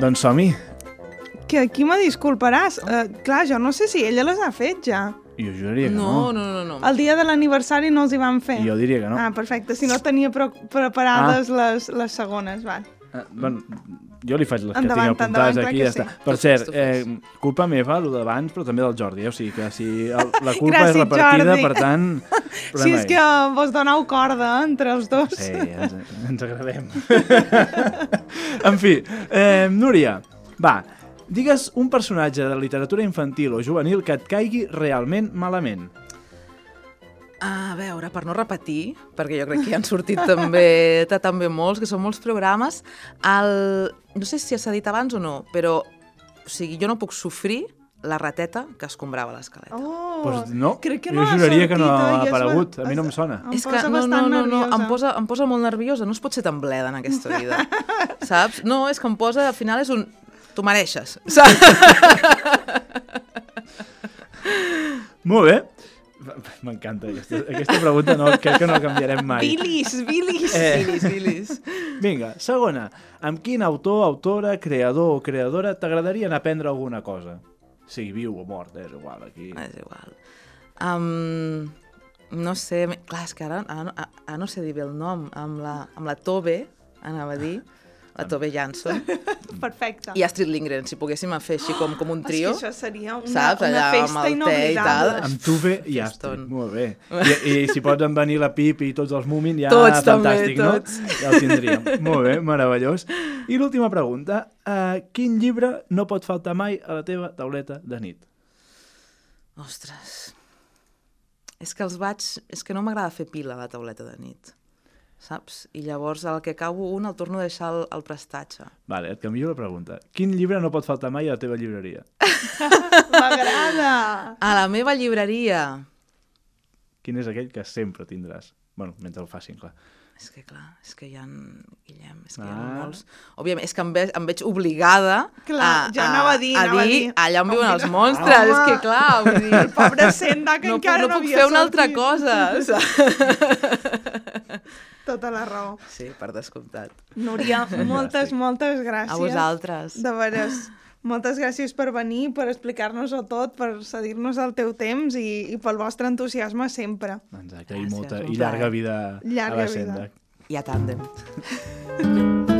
doncs som-hi. Que aquí me disculparàs. Uh, clar, jo no sé si ella les ha fet ja. Jo juraria que No, no. no, no, no. El dia de l'aniversari no els hi van fer. Jo diria que no. Ah, perfecte. Si no tenia pre preparades les, les segones, va. Ah, bueno, jo li faig les que Endavant, tinc apuntades endavant, aquí i ja que està. sí. Per Tu cert, eh, culpa meva, el d'abans, però també del Jordi, eh? o sigui que si el, la culpa Gràcies, és repartida, Jordi. per tant... Si problema és que vos donau corda entre els dos. Sí, ens, ens agradem. en fi, eh, Núria, va, digues un personatge de literatura infantil o juvenil que et caigui realment malament. A veure, per no repetir, perquè jo crec que hi han sortit també, ta- també molts, que són molts programes, el... no sé si s'ha dit abans o no, però o sigui, jo no puc sofrir la rateta que escombrava l'escaleta. Oh, Pues no, crec que jo no ha juraria que no ha va- aparegut, a mi no em sona. Em és que no, no, no, no, nerviosa. em posa, em posa molt nerviosa, no es pot ser tan bleda en aquesta vida, saps? No, és que em posa, al final és un... Tu mereixes, saps? Molt bé. M'encanta aquesta, aquesta pregunta, no, crec que no la canviarem mai. Bilis, bilis. Eh. Bilis, bilis. Vinga, segona. Amb quin autor, autora, creador o creadora t'agradaria aprendre alguna cosa? Sigui viu o mort, és igual, aquí. És igual. Um, no sé, clar, és que ara, ara, no- ara no sé dir bé el nom, amb la, amb la Tobe, anava a dir, la Tobe Jansson, Perfecte. i Astrid Lindgren, si poguéssim fer així com, com un trio, És que això seria una, saps? una Allà festa amb el té i tal. Amb Tuve i. Astrid, molt bé. I, I si pots en venir la Pip i tots els Moomin, ja Tots també, fantàstic, tots. no? Ja ho tindríem. molt bé, meravellós. I l'última pregunta. Uh, quin llibre no pot faltar mai a la teva tauleta de nit? Ostres, és que els vaig... És que no m'agrada fer pila a la tauleta de nit, saps? I llavors, al que acabo un, el torno a deixar al, al prestatge. Vale, et canvio la pregunta. Quin llibre no pot faltar mai a la teva llibreria? M'agrada. A la meva llibreria... Quin és aquell que sempre tindràs? bueno, mentre el facin, clar. És que clar, és que hi ha... Guillem, és que hi Ah. ha molts... Òbviament, és que em, ve, em veig obligada Clar, jo anava a dir, a anava a dir, dir. allà on viuen els Home. monstres, és que clar, vull dir... Pobre Senda, que no puc, encara no no, puc havia fer una altra cosa. Tota la raó. Sí, per descomptat. Núria, moltes, moltes gràcies. A vosaltres. De veres. Moltes gràcies per venir, per explicar-nos-ho tot, per cedir-nos el teu temps i, i pel vostre entusiasme sempre. Exacte, i, Gràcies, molta, un i llarga vida Llarga a la vida. senda. I a tàndem.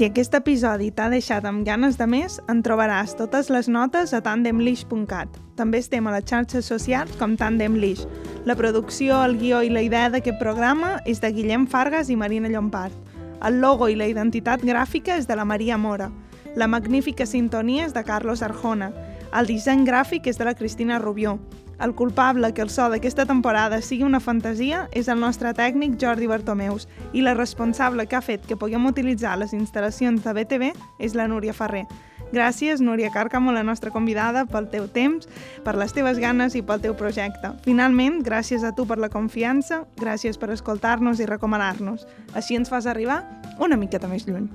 Si aquest episodi t'ha deixat amb ganes de més, en trobaràs totes les notes a tandemlish.cat. També estem a les xarxes socials com Tandemlish. La producció, el guió i la idea d'aquest programa és de Guillem Fargas i Marina Llompart. El logo i la identitat gràfica és de la Maria Mora. La magnífica sintonia és de Carlos Arjona. El disseny gràfic és de la Cristina Rubió. El culpable que el so d'aquesta temporada sigui una fantasia és el nostre tècnic Jordi Bartomeus i la responsable que ha fet que puguem utilitzar les instal·lacions de BTV és la Núria Ferrer. Gràcies, Núria Càrcamo, la nostra convidada, pel teu temps, per les teves ganes i pel teu projecte. Finalment, gràcies a tu per la confiança, gràcies per escoltar-nos i recomanar-nos. Així ens fas arribar una miqueta més lluny.